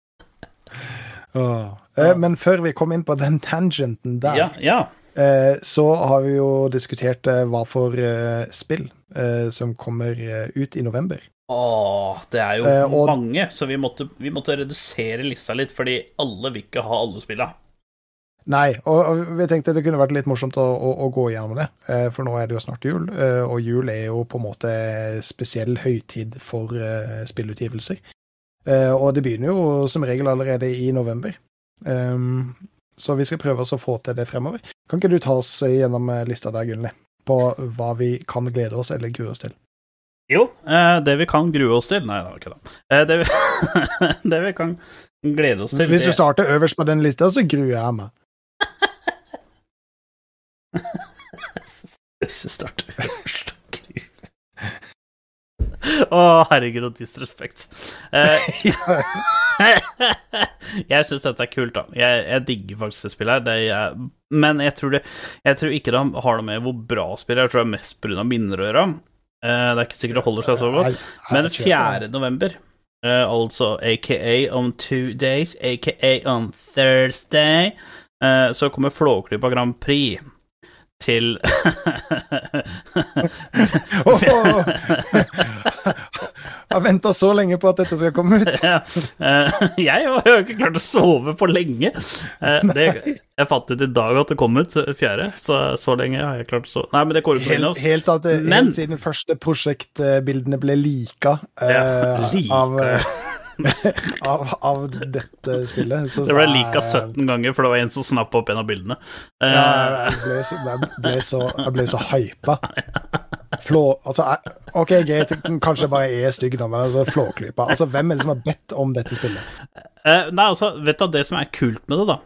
oh. Eh, men før vi kom inn på den tangenten der, ja, ja. eh, så har vi jo diskutert eh, hva for eh, spill eh, som kommer ut i november. Åh, det er jo Eh, og- mange, så vi måtte, vi måtte redusere lista litt, fordi alle vil ikke ha alle spilla. Nei, og, og vi tenkte det kunne vært litt morsomt å, å, å gå gjennom det, eh, for nå er det jo snart jul, eh, og jul er jo på en måte spesiell høytid for eh, spillutgivelser. Eh, og det begynner jo som regel allerede i november. Um, så vi skal prøve oss å få til det fremover. Kan ikke du ta oss gjennom lista der, Gunnli, på hva vi kan glede oss eller grue oss til? Jo, eh, det vi kan grue oss til Nei, det var ikke det. Eh, det, vi, det vi kan glede oss til Hvis du starter øverst på den lista, så gruer jeg meg. Hvis du starter øverst og gruer Å, herregud, og disrespekt. Eh, jeg syns dette er kult, da. Jeg, jeg digger faktisk det spillet her. Det er, men jeg tror, det, jeg tror ikke det har noe med hvor bra spillet er. Jeg tror det er mest pga. minner å gjøre. Eh, det er ikke sikkert det holder seg så godt. Men 4. november, eh, altså aka om two days, aka on Thursday, eh, så kommer Flåklypa Grand Prix til har venta så lenge på at dette skal komme ut. ja, eh, Jeg har jo ikke klart å sove på lenge. Eh, det, jeg fant ut i dag at det kom ut fjerde, så så lenge har jeg klart å sove. Nei, men det går ikke Helt, helt, at det, Men- helt siden første prosjektbildene ble lika, eh, Ja, lika, av, av, av dette spillet. Så Det ble lika 17 ganger, for det var en som snappa opp en av bildene. Eh, Ja, jeg ble, så, jeg ble så, jeg ble så hypa. Flå, altså, ok, greit, kanskje jeg bare er stygg nå, men altså, Flåklypa altså, Hvem er det som har bedt om dette spillet? Eh, nei, altså, vet du, det som er kult med det, da,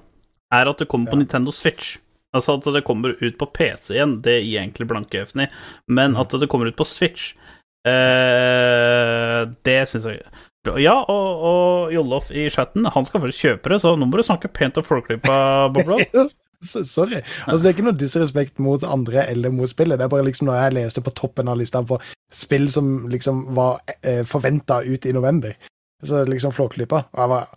er at det kommer på Ja. Nintendo Switch. Altså at det kommer ut på PC igjen, det gir egentlig blanke F-en i, men Mm. at det kommer ut på Switch, eh, det syns jeg Ja, og, og Jollof i chatten, han skal først kjøpe det, så nå må du snakke pent om Flåklypa, Boblo. Sorry. Altså, det er ikke noe disrespekt mot andre eller mot spillet. Det er bare liksom når jeg leste på toppen av lista på spill som liksom var eh, forventa ut i november, så liksom Flåklypa. Og jeg var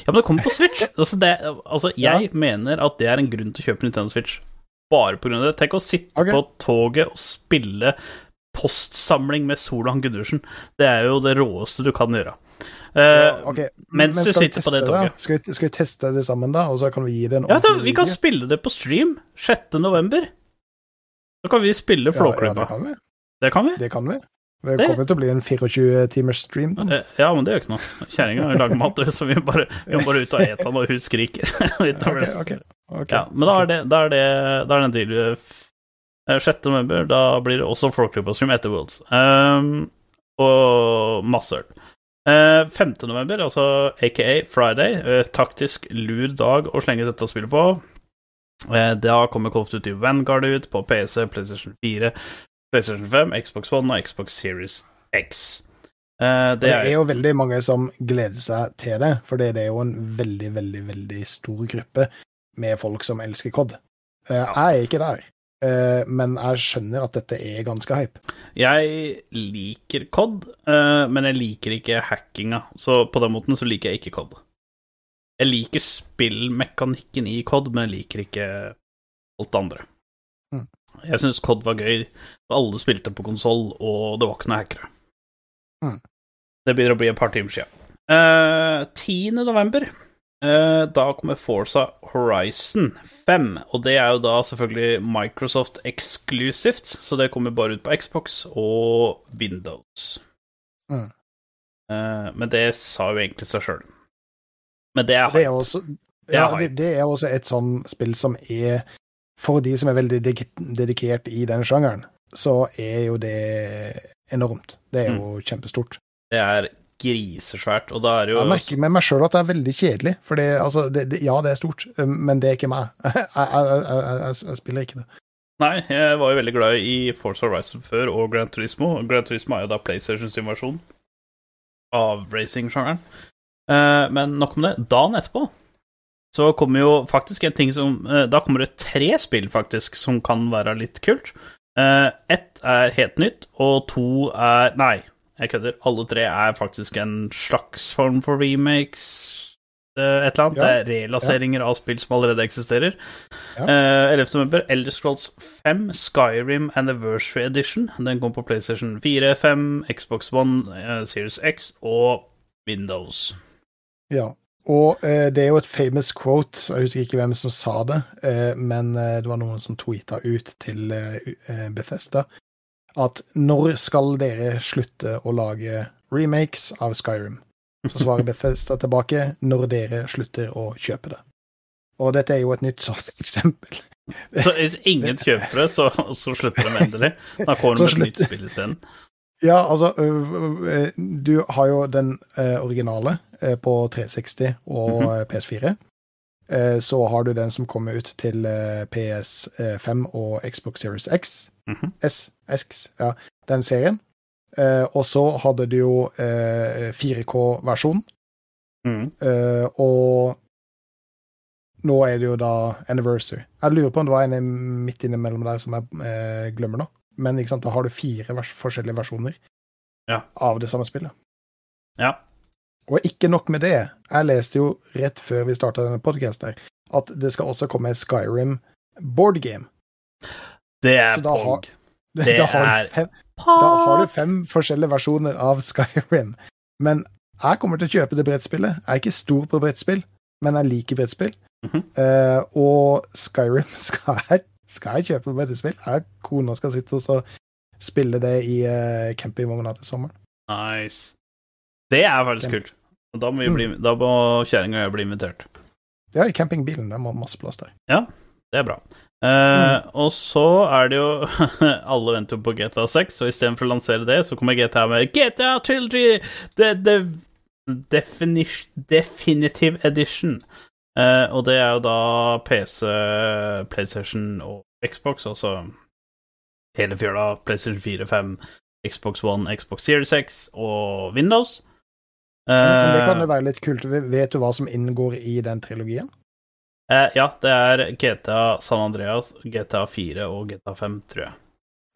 Ja, men det kommer på Switch. Altså, det, altså jeg mener at det er en grunn til å kjøpe Nintendo Switch. Bare på grunn av det. Tenk å sitte okay. på toget og spille postsamling med Solan Gundersen. Det er jo det råeste du kan gjøre. Eh, Ok, mens men du sitter på det toget. Skal vi, skal vi teste det sammen, da? Og så kan vi gi det en ja, da, vi kan spille det på stream 6. november. Så kan vi spille Ja, ja, det kan vi. det kan vi. Det kommer til å bli en 24-timers stream. Da. Eh, Ja, men det gjør ikke noe. Kjerringa lager mat, så vi, må bare ut og ete når hun skriker. okay, okay. Ja, men da er det, da er det, da er det en deal. Eh, 6. november, da blir det også Folklubb-stream etter Worlds. Um, og masse øl. Eh, 5. november, altså aka Friday, eh, taktisk lur dag å slenge dette spillet på. Eh, da kommer Call ut Duty Vanguard ut på PC, PlayStation 4, PlayStation 5, Xbox One og Xbox Series X. Eh, Det det er jo veldig mange som gleder seg til det, for det er jo en veldig, veldig, veldig stor gruppe med folk som elsker COD. Eh, Jeg er ikke der, men jeg skjønner at dette er ganske hype. Jeg liker COD, eh, men jeg liker ikke hackinga. Så på den måten så liker jeg ikke COD. Jeg liker spillmekanikken i COD, men jeg liker ikke alt det andre. Mm. Jeg syns COD var gøy, alle spilte på konsoll, og det var ikke noen hackere. Mm. Det begynner å bli et par timer. Eh, 10. november, eh, da kommer Forza Horizon 5, og det er jo da selvfølgelig Microsoft eksklusivt, så det kommer bare ut på Xbox og Windows. Mm. Eh, men det sa jo egentlig seg sjøl. Men det er Det er også, Det ja, hype. det, det er også et sånn spill som er For de som er veldig dedik dedikert i den sjangeren, så er jo det enormt. Det er jo kjempestort. Det er grisesvært, og da er det jo Jeg merker med meg sjøl at det er veldig kjedelig, for altså, ja, det er stort, men det er ikke meg. Jeg, jeg, jeg, jeg, spiller ikke det. Nei, jeg var jo veldig glad i Forza Horizon før, og Gran Turismo. Gran Turismo er jo da PlayStations invasjon av racing-sjangeren. Eh, men nok om det. Dagen etterpå så kommer jo faktisk en ting som eh, Da kommer det tre spill, faktisk, som kan være litt kult. Ett er helt nytt, og to er Nei, jeg kødder. Alle tre er faktisk en slags form for remakes. eh, et eller annet. Ja. Det er relanseringer av spill som allerede eksisterer. Ja. Uh, 11. november, Elder Scrolls 5, Skyrim Anniversary Edition. Den kom på PlayStation 4, 5, Xbox One, uh, Series X og Windows. Ja. Og uh, det er jo et famous quote, jeg husker ikke hvem som sa det, eh, men eh, det var noen som tweeta ut til eh, eh, Bethesda at når skal dere slutte å lage remakes av Skyrim? Så svarer Bethesda tilbake når dere slutter å kjøpe det. Og dette er jo et nytt sånt eksempel. Så hvis ingen kjøper det, så, så slutter de endelig. Da kommer de med et nytt spill isteden. Ja, altså Du har jo den originale på 360 og Mhm. øh, PS4. Eh, Så har du den som kommer ut til øh, PS5 og Xbox Series X. Mhm. S, X, ja, den serien. Eh, Og så hadde du jo eh, 4K-versjon, Mm. eh, og nå er det jo da Anniversary. Jeg lurer på om det var en midt innimellom der som jeg eh, glemmer nå. Men sant, da har du fire vers forskjellige versjoner Ja. av det samme spillet. Ja. Og ikke nok med det. Jeg leste jo rett før vi starta denne podkasten at det skal også komme Skyrim board game. Det er Pog. har- det Da har, er- fem, da har du fem forskjellige versjoner av Skyrim. Men jeg kommer til å kjøpe det brettspillet. Jeg er ikke stor på brettspill, men jeg liker brettspill. Mm -hmm. uh, og Skyrim skal jeg, skal jeg kjøpe brettspill. Jeg kona skal sitte og spille det i uh, campingvogna til sommeren. Nice. Det er faktisk Camp. kult. Og Da må, vi Mm. bli, da må kjerringa og jeg bli invitert. Ja, i campingbilen. Det må masse plass der. Ja, Det er bra. Eh, Og så er det jo Alle venter jo på GTA 6, og istedenfor å lansere det, så kommer GTA med GTA Trilogy! The, the Definitive Edition. Uh, og det er jo da PC, PlayStation og Xbox, altså hele fjøla. PlayStation 4, 5, Xbox One, Xbox Series X og Windows. Men, men det kan Eh, jo være litt kult. Vet du hva som inngår i den trilogien? Eh, ja, det er GTA San Andreas, GTA 4 og GTA 5, tror jeg.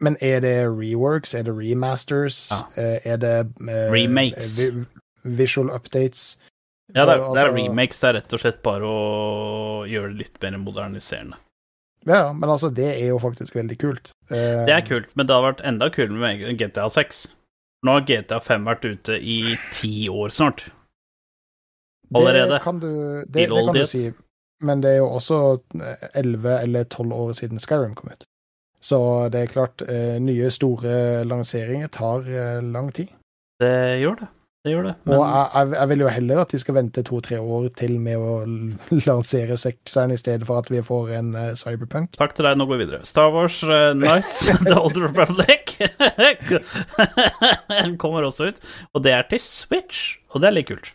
Men er det reworks? Er det remasters? Ja. Eh, Er det eh, Remakes. vi- visual updates? Ja, det er, altså, det er altså- remakes. Det er rett og slett bare å gjøre det litt mer moderniserende. Ja, men altså, det er jo faktisk veldig kult. Eh, Det er kult, men det hadde vært enda kulere med GTA 6. Nå har GTA 5 vært ute i ti år snart. allerede. Det kan du, det, det kan du si. Men det er jo også 11 eller 12 år siden Skyrim kom ut. Så det er klart, eh, nye store lanseringer tar eh, lang tid. Det gjør det. Det gjør det. Men Og jeg, jeg, vil jo heller at de skal vente to-tre år til med å lansere sekseren, i stedet for at vi får en uh, Cyberpunk. takk til deg, nå går vi videre. Star Wars uh, Nights, The Old Republic Den kommer også ut, og det er til Switch, og det er litt kult.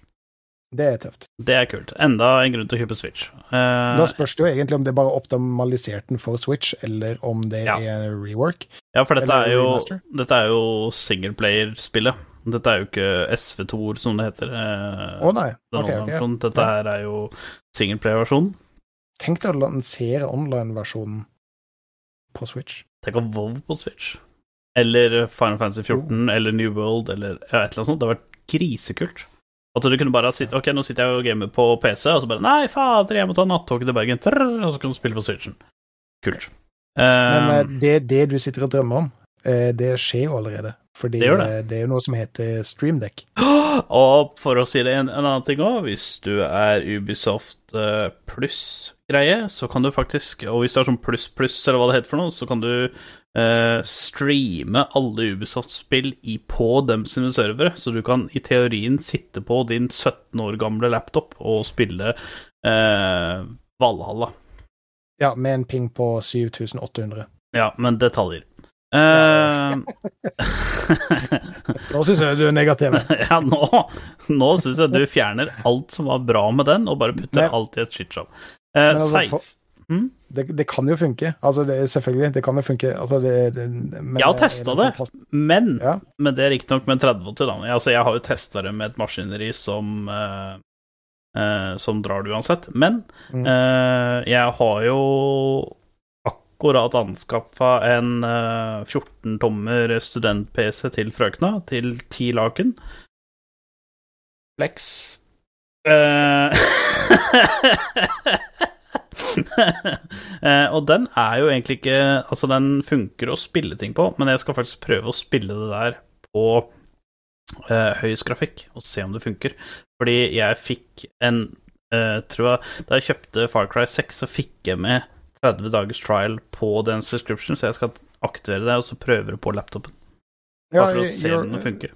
Det er tøft. Det er kult. Enda en grunn til å kjøpe Switch. Uh, Da spørs det jo egentlig om det bare optimalisert den for Switch, eller om det Ja. er rework. Ja, for dette er jo, remaster? dette er jo singleplayer-spillet. Dette er jo ikke SV2-er, som det heter. eh, Å nei, den ok, ok. online-versjonen. Dette Ja. her er jo singleplayer-versjonen. Tenk deg å lansere online-versjonen på Switch. Tenk å WoW på Switch. Eller Final Fantasy 14, eller New World, eller ja, et eller annet sånt. Det har vært grisekult. At du kunne bare ha sitt Ok, nå sitter jeg og gamer på PC, og så bare Nei, fader, jeg må ta nattoget til Bergen. Trrr, og så kan du spille på Switchen. Kult. Men Eh, eh, det, det du sitter og drømmer om, eh, det skjer jo allerede. Fordi Det det. eh, det er jo noe som heter Streamdeck. Og for å si det en, en annen ting òg, hvis du er Ubisoft pluss-greie, så kan du faktisk Og hvis du er sånn pluss-pluss, eller hva det heter for noe, så kan du eh, streame alle Ubisoft-spill på dem sine servere. Så du kan i teorien sitte på din 17 år gamle laptop og spille uh, Valhalla. Ja, med en ping på 7800. Ja, men detaljer. Uh, Nå syns jeg du er negativ. ja, nå, nå syns jeg du fjerner alt som var bra med den, og bare putter Men- alt i et shitshow. Uh, altså, 16 Det, det kan jo funke. Altså, det, selvfølgelig, det kan jo funke. Altså, det, Jeg har testa det. Men, Ja. men det er riktignok med 3080, da. Altså, jeg har jo testa det med et maskineri som uh, eh, Som drar det uansett. Men Mm. eh, jeg har jo akkurat anskaffa en eh, 14 tommer student-PC til frøkna, til 10 laken. Flex. Eh, og den er jo egentlig ikke Altså, den funker å spille ting på, men jeg skal faktisk prøve å spille det der på uh, høyest grafikk, og se om det funker. Fordi jeg fikk en uh, Tror jeg Da jeg kjøpte Far Cry 6, så fikk jeg med 30 dagers trial på den subscription, så jeg skal aktivere det, og så prøve det på laptopen. Bare for å se om det funker.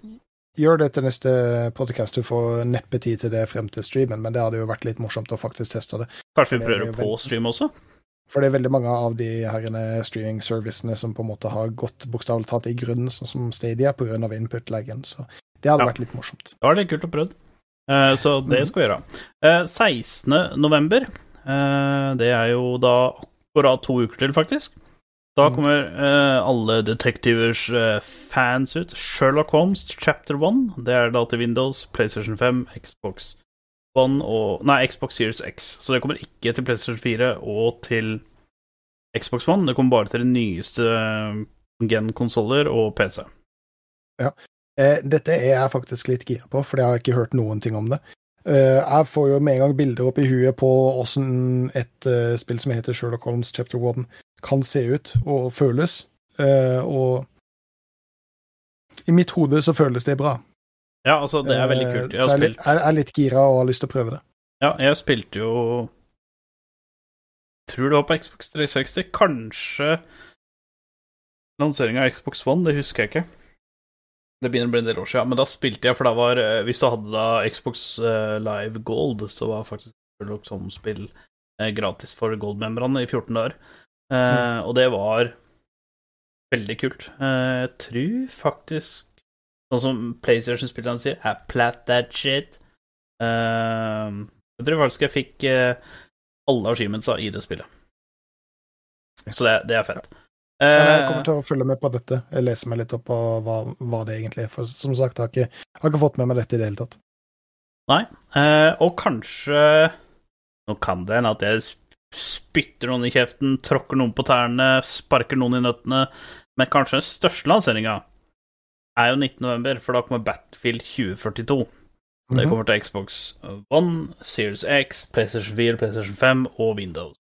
Gjør det til neste podcast. Du får neppe tid til det frem til streamen, men det hadde jo vært litt morsomt å faktisk teste det. Kanskje vi er prøver jo det på veldig- stream også? For det er veldig mange av de herrene streaming-servicene som på en måte har gått bokstavelig talt i grunnen, sånn som Stadia, pga. input-laggen. Så det hadde Ja. vært litt morsomt. Det var litt kult å prøve. Uh, så det Mhm. skal vi gjøre. Uh, 16. november, eh, det er jo da akkurat to uker til, faktisk. Da Mhm. kommer uh, alle detektivers uh, fans ut. Sherlock Holmes chapter 1. Det er da til Windows, PlayStation 5, Xbox One og Nei, Xbox Series X. Så det kommer ikke til PlayStation 4 og til Xbox One. Det kommer bare til de nyeste eh, gen-konsoller og PC. Eh, dette er jeg faktisk litt gira på, for jeg har ikke hørt noen ting om det. Uh, jeg får jo med en gang bilder opp i huet på åssen et uh, spill som heter Sherlock Holmes Chapter 1 kan se ut og føles. Eh, og i mitt hode så føles det bra. Ja, altså, det er veldig Eh, kult. Jeg så jeg er litt, spilt jeg er litt gira og har lyst til å prøve det. Ja, jeg spilte jo Tror det var på Xbox 360. Kanskje lanseringa av Xbox One, det husker jeg ikke. Det begynner å bli en del år siden, men da spilte jeg, for da var eh, Hvis du hadde da Xbox Live Gold, så var faktisk Holmes-spill eh, gratis for Gold-membrene i 14 dager. Eh, Og det var veldig kult. Eh, Jeg tror faktisk Sånn som PlayStation-spillerne sier, I plat that shit. Eh, jeg tror faktisk jeg fikk alle achievementsa i det spillet. Så det, det er fett. Ja, jeg kommer til å følge med på dette. Jeg leser meg litt opp på hva, hva det egentlig er. For som sagt, jeg har ikke, jeg har ikke fått med meg dette i det hele tatt. Nei, og kanskje Nå kan det hende at jeg spytter noen i kjeften, tråkker noen på tærne, sparker noen i nøttene, men kanskje den største lanseringa er jo 19. november, for da kommer Battlefield 2042. Det Mhm. kommer til Xbox One, Series X, PlayStation 4, PlayStation 5 og Windows.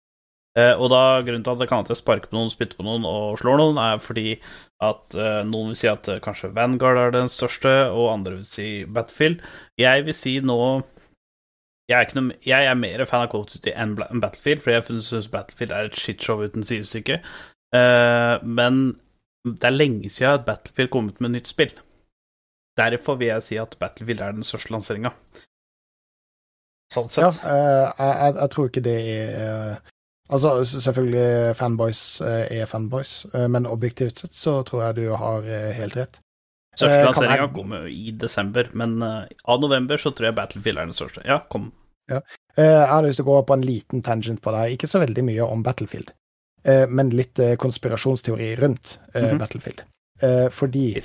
Eh, og da grunnen til at jeg kan jeg sparker på noen, spytter på noen og slår noen, er fordi at eh, noen vil si at eh, kanskje Vanguard er den største, og andre vil si Battlefield. Jeg vil si nå jeg er, noe, jeg er mer fan av Call of Duty enn Battlefield, for jeg syns Battlefield er et shitshow uten sidestykke. Uh, men det er lenge siden at Battlefield kom ut med nytt spill. Derfor vil jeg si at Battlefield er den største lanseringa. Sånn sett. Ja, jeg, jeg, jeg tror ikke det er uh, Altså, selvfølgelig fanboys er fanboys, men objektivt sett så tror jeg du har helt rett. Største lanseringa jeg- kommer i desember, men av november så tror jeg Battlefield er den største. Ja, kom. Eh, Jeg har lyst til å gå på en liten tangent på det. Ikke så veldig mye om Battlefield, eh, men litt eh, konspirasjonsteori rundt mm -hmm. Battlefield. Fordi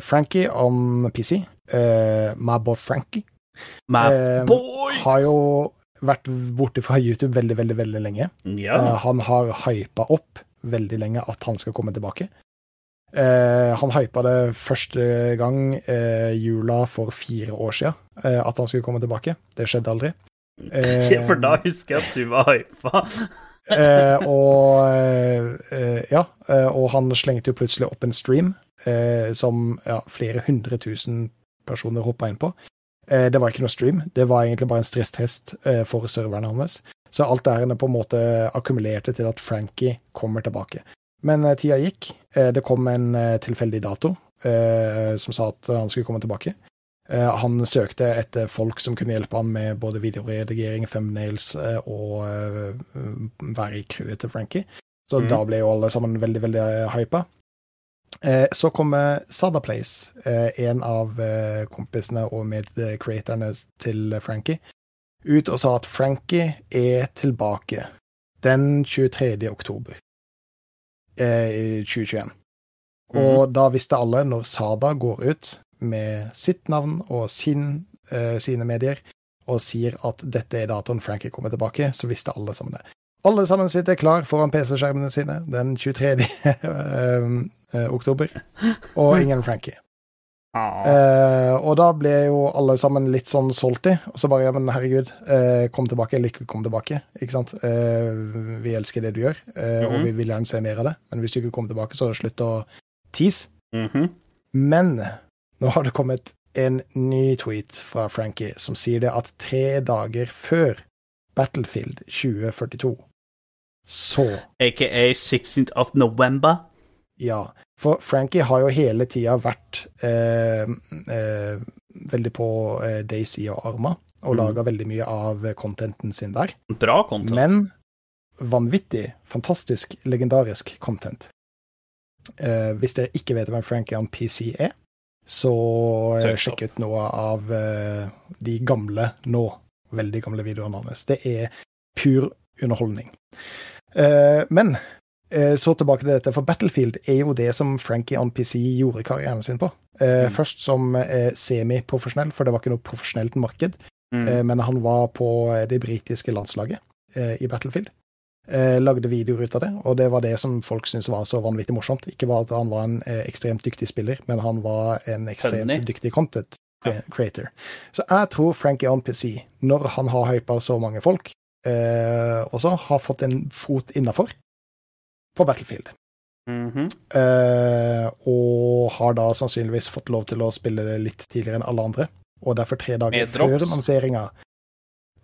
Frankie on PC, my boy Frankie, My boy! har jo vært borte fra YouTube veldig, veldig, veldig lenge. Ja. Han har hypa opp veldig lenge at han skal komme tilbake. Han hypa det første gang jula for fire år siden, at han skulle komme tilbake. Det skjedde aldri. Eh, For da husker jeg at du var hypa. eh, og eh, ja, eh, og han slengte jo plutselig opp en stream eh, som ja, flere hundre tusen personer hoppa inn på. Eh, det var ikke noe stream, det var egentlig bare en stresstest for serverne hans. Så alt det her på en måte akkumulerte til at Frankie kommer tilbake. Men tida gikk. Det kom en tilfeldig dato som sa at han skulle komme tilbake. Eh, han søkte etter folk som kunne hjelpe han med både videoredigering, thumbnails eh, og eh, være i crewet til Frankie. Så mm. da ble jo alle sammen veldig, veldig hypa. Så kommer Sada Place, en av kompisene og medcreatorene til Frankie, ut og sa at Frankie er tilbake den 23. oktober i 2021. Og da visste alle, når Sada går ut med sitt navn og sin, eh, sine medier, og sier at dette er datoen Frankie kommer tilbake, så visste alle sammen det. Alle sammen sitter klar foran PC-skjermene sine den 23. eh, oktober, og ingen Frankie. Eh, og da ble jo alle sammen litt sånn salty, og så bare ja, men herregud, uh, kom tilbake, eller ikke kom tilbake, ikke sant. Uh, vi elsker det du gjør, eh, og Mhm. vi vil gjerne se mer av det, men hvis du ikke kommer tilbake, så slutt å tease. Mhm. Men nå har det kommet en ny tweet fra Frankie som sier det at tre dager før Battlefield 2042, så AKA 16th of November. Ja, For Frankie har jo hele tida vært eh, eh, veldig på eh, Daisy og Arma, og Mm. laga veldig mye av contenten sin der. Bra content. Men vanvittig, fantastisk, legendarisk content. Eh, hvis dere ikke vet hvem Frankie on PC er, så eh, sjekk ut noe av eh, de gamle, nå veldig gamle videoene hans. Det er pur underholdning. Eh, men eh, så tilbake til dette, for Battlefield er jo det som Frankie on PC gjorde karrieren sin på. Mm. Først som semiprofesjonell, for det var ikke noe profesjonelt marked. Mm. Men han var på det britiske landslaget i Battlefield. Eh, lagde videoer ut av det, og det var det som folk syntes var så vanvittig morsomt. Ikke bare at han var en eh, ekstremt dyktig spiller, men han var en ekstremt Funny. dyktig content Ja. creator. Så jeg tror Frankie on PC, når han har hypa så mange folk, eh, også har fått en fot innafor på Battlefield. Mhm. Eh, og har da sannsynligvis fått lov til å spille det litt tidligere enn alle andre. Og derfor tre dager før lanseringa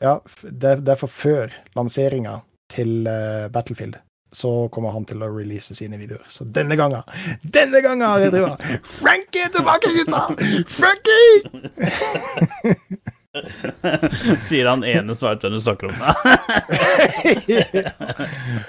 Ja, derfor før lanseringa til eh, Battlefield, så kommer han til å release sine videoer. Så denne gangen, denne gangen har jeg trua! Frankie er tilbake, gutta! Frankie! Sier han ene hvem du snakker om.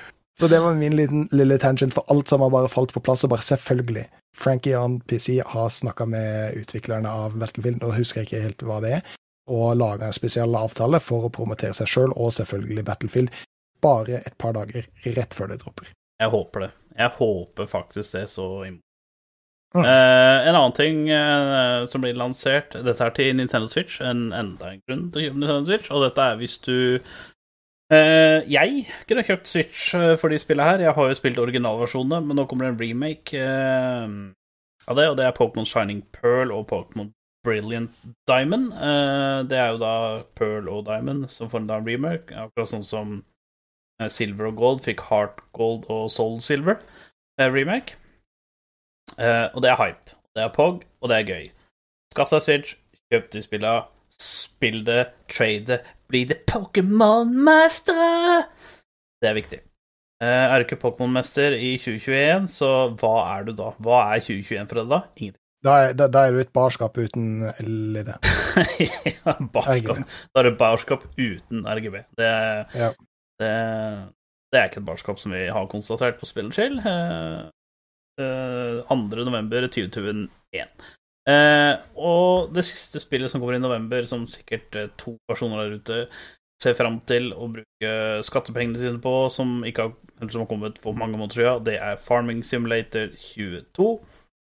Så det var min liten, lille tangent, for alt som har bare falt på plass. Og bare selvfølgelig, Frankie on PC har snakka med utviklerne av Battlefield, og husker jeg ikke helt hva det er, og laga en spesiell avtale for å promotere seg sjøl, og selvfølgelig Battlefield, bare et par dager rett før det dropper. Jeg håper det. Jeg håper faktisk det så imot. Mm. Eh, en annen ting eh, som blir lansert Dette er til Nintendo Switch, en enda en grunn til å kjøpe Nintendo Switch, og dette er hvis du eh, Jeg kunne kjøpt Switch eh, for de spillene her. Jeg har jo spilt originalversjonene, men nå kommer det en remake eh, av det, og det er Pokémon Shining Pearl og Pokémon Brilliant Diamond. Eh, det er jo da Pearl og Diamond som får en remake, akkurat sånn som Silver og Gold fikk Heart Gold og Soul Silver eh, remake. Eh, og det er hype. Det er POG, og det er gøy. Skaff deg Switch, kjøp de spilla, spill det, trade det, bli det Pokémon-mester! Det er viktig. Eh, er du ikke Pokémon-mester i 2021, så hva er du da? Hva er 2021 for deg da? Ingenting. Da er, da, da er du et barskap uten L i det. ja, barskap. RGB. Da er du barskap uten RGB. Det, Ja. Det, det er ikke et barskap som vi har konstatert på spillet og chill. Eh, eh, 2. november 2021. Eh, og det siste spillet som kommer i november, som sikkert eh, to personer der ute ser fram til å bruke skattepengene sine på, som, ikke har, eller som har kommet for mange måneder siden, det er Farming Simulator 22.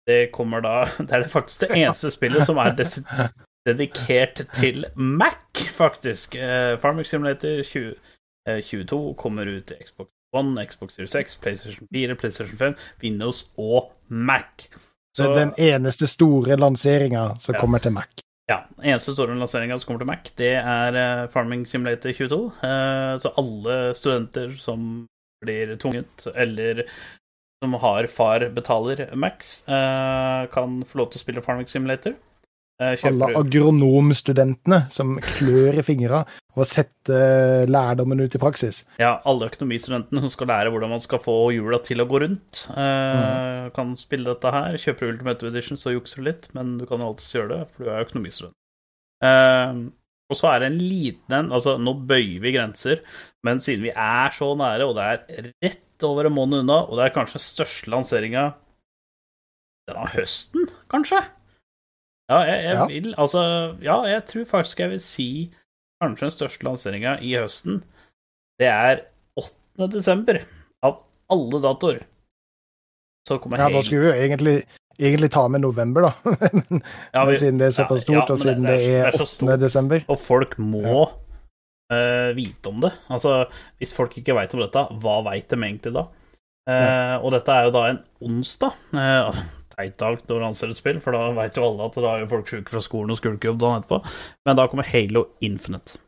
Det kommer da Det er faktisk det eneste spillet som er dedikert til Mac, faktisk. Eh, Farming Simulator 20, eh, 22 kommer ut til Xbox One, Xbox Series X, PlayStation 4, PlayStation 5, Windows og Mac. Så det er den eneste store lanseringa som Ja. kommer til Mac. Ja, Den eneste store lanseringa som kommer til Mac, det er eh, Farming Simulator 22. Eh, så alle studenter som blir tvunget, eller som har far betaler Max, eh, kan få lov til å spille Farming Simulator. Eh, Alle agronomstudentene som klør i fingra og setter lærdommen ut i praksis. Ja, alle økonomistudentene som skal lære hvordan man skal få hjula til å gå rundt, eh, kan spille dette her. Kjøper Ultimate Edition, så jukser du litt, men du kan alltids gjøre det, for du er økonomistudent. Eh, og så er det en liten en Altså, nå bøyer vi grenser, men siden vi er så nære, og det er rett over en måned unna, og det er kanskje den største lanseringa denne høsten, kanskje? Ja, jeg, jeg Ja. vil Altså, ja, jeg tror faktisk jeg vil si kanskje den største lanseringa i høsten. Det er 8. desember, av alle datoer. Så kommer Ja, da skulle vi jo egentlig, egentlig ta med november, da. men Ja, vi- siden det er såpass ja, ja, stort, og siden det- det det er- det er så 8. desember Og folk må uh, vite om det. Altså, hvis folk ikke veit om dette, hva veit de egentlig da? Eh, og dette er jo da en onsdag. Eh, teit når du anser et spill, for da veit jo alle at da er jo folk sjuke fra skolen og skulkejobb dagen etterpå. Men da kommer Halo Infinite.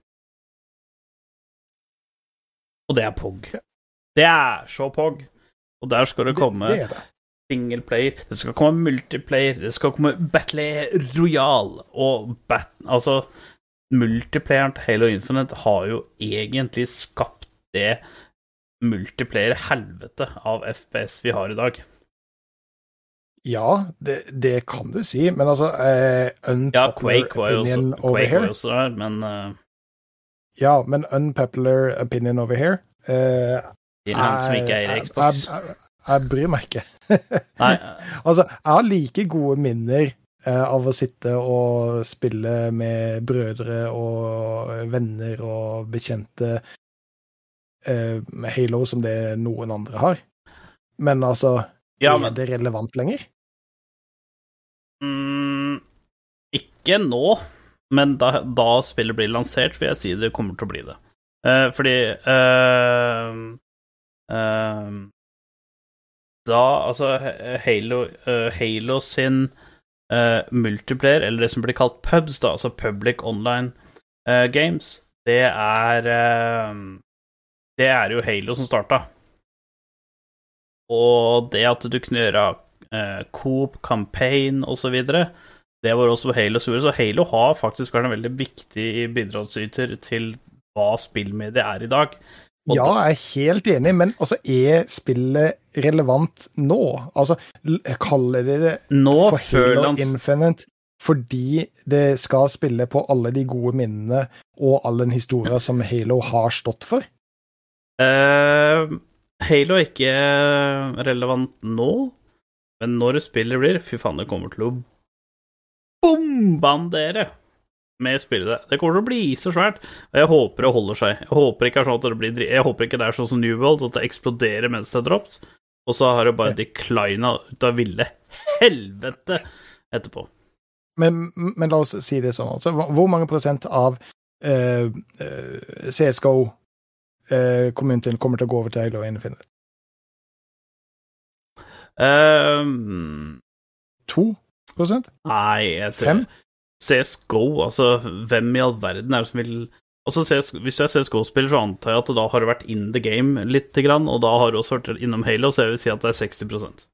Og det er POG. Det er så POG. Og der skal det komme Det, det er singleplayer, det skal komme multiplayer, det skal komme Battle Royale og bat... Altså, multiplayeren til Halo Infinite har jo egentlig skapt det multiplayer-helvete av FPS vi har i dag. Ja, det, det kan du si, men altså uh, Ja, Quake var jo også, Quake var også der, men uh, Ja, men unpopular opinion over here uh, til han som ikke eier Xbox. Jeg, jeg, jeg bryr meg ikke. Nei, Altså, jeg har like gode minner uh, av å sitte og spille med brødre og venner og bekjente med Halo som det noen andre har. Men altså, ja, er det relevant lenger? mm, Ikke nå, men da, da spillet blir lansert, vil jeg si det kommer til å bli det. Eh, fordi eh, eh, Da, altså Halo, eh, Halo sin eh, multiplayer, eller det som blir kalt pubs, da, altså public online eh, games, det er Det er jo Halo som starta. Og det at du gjøre eh, Coop, campaign osv., det var også Halo gjorde. Så Halo har faktisk vært en veldig viktig bidragsyter til hva spillmediet er i dag. Og Ja, jeg er helt enig, men altså, er spillet relevant nå? Altså, kaller dere det Nå, for Halo lans... Infinite fordi det skal spille på alle de gode minnene og all den historia som Halo har stått for? Eh, Halo er ikke relevant nå, men når spillet blir Fy faen, det kommer til å bombandere med spillet. Det kommer til å bli så svært, og jeg håper det holder seg. Jeg håper ikke, er sånn det blir, jeg håper ikke det er sånn som New World, at det eksploderer mens det drops, og så har det bare declina ut av ville helvete etterpå. Men, men la oss si det sånn, altså. Hvor mange prosent av eh, eh, CSGO-communityen kommer til å gå over til Halo Infinite? Um, To prosent? Nei, jeg tror Fem? CSGO, altså hvem i all verden er det som vil Altså Hvis du er CSGO-spiller, så antar jeg at da har du vært in the game lite grann, og da har du også vært innom Halo, så jeg vil si at det er 60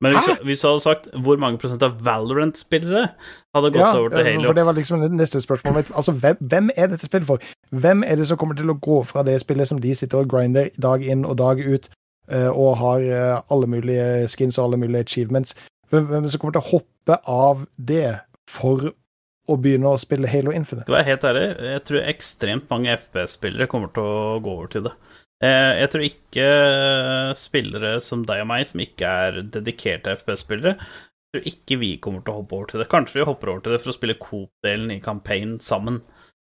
Men hvis, hvis du hadde sagt hvor mange prosent av Valorant-spillere hadde gått Ja, over til eh, Halo for det var liksom det neste spørsmålet mitt. Altså, hvem, hvem er dette spillet for? Hvem er det som kommer til å gå fra det spillet som de sitter og grinder dag inn og dag ut, eh, og har eh, alle mulige skins og alle mulige achievements? Hvem, hvem som kommer til å hoppe av det for å begynne å spille Halo Infinite? Skal være helt ærlig, jeg tror ekstremt mange FPS-spillere kommer til å gå over til det. Eh, Jeg tror ikke spillere som deg og meg, som ikke er dedikerte FPS-spillere, tror ikke vi kommer til å hoppe over til det. Kanskje vi hopper over til det for å spille Coop-delen i campaign sammen,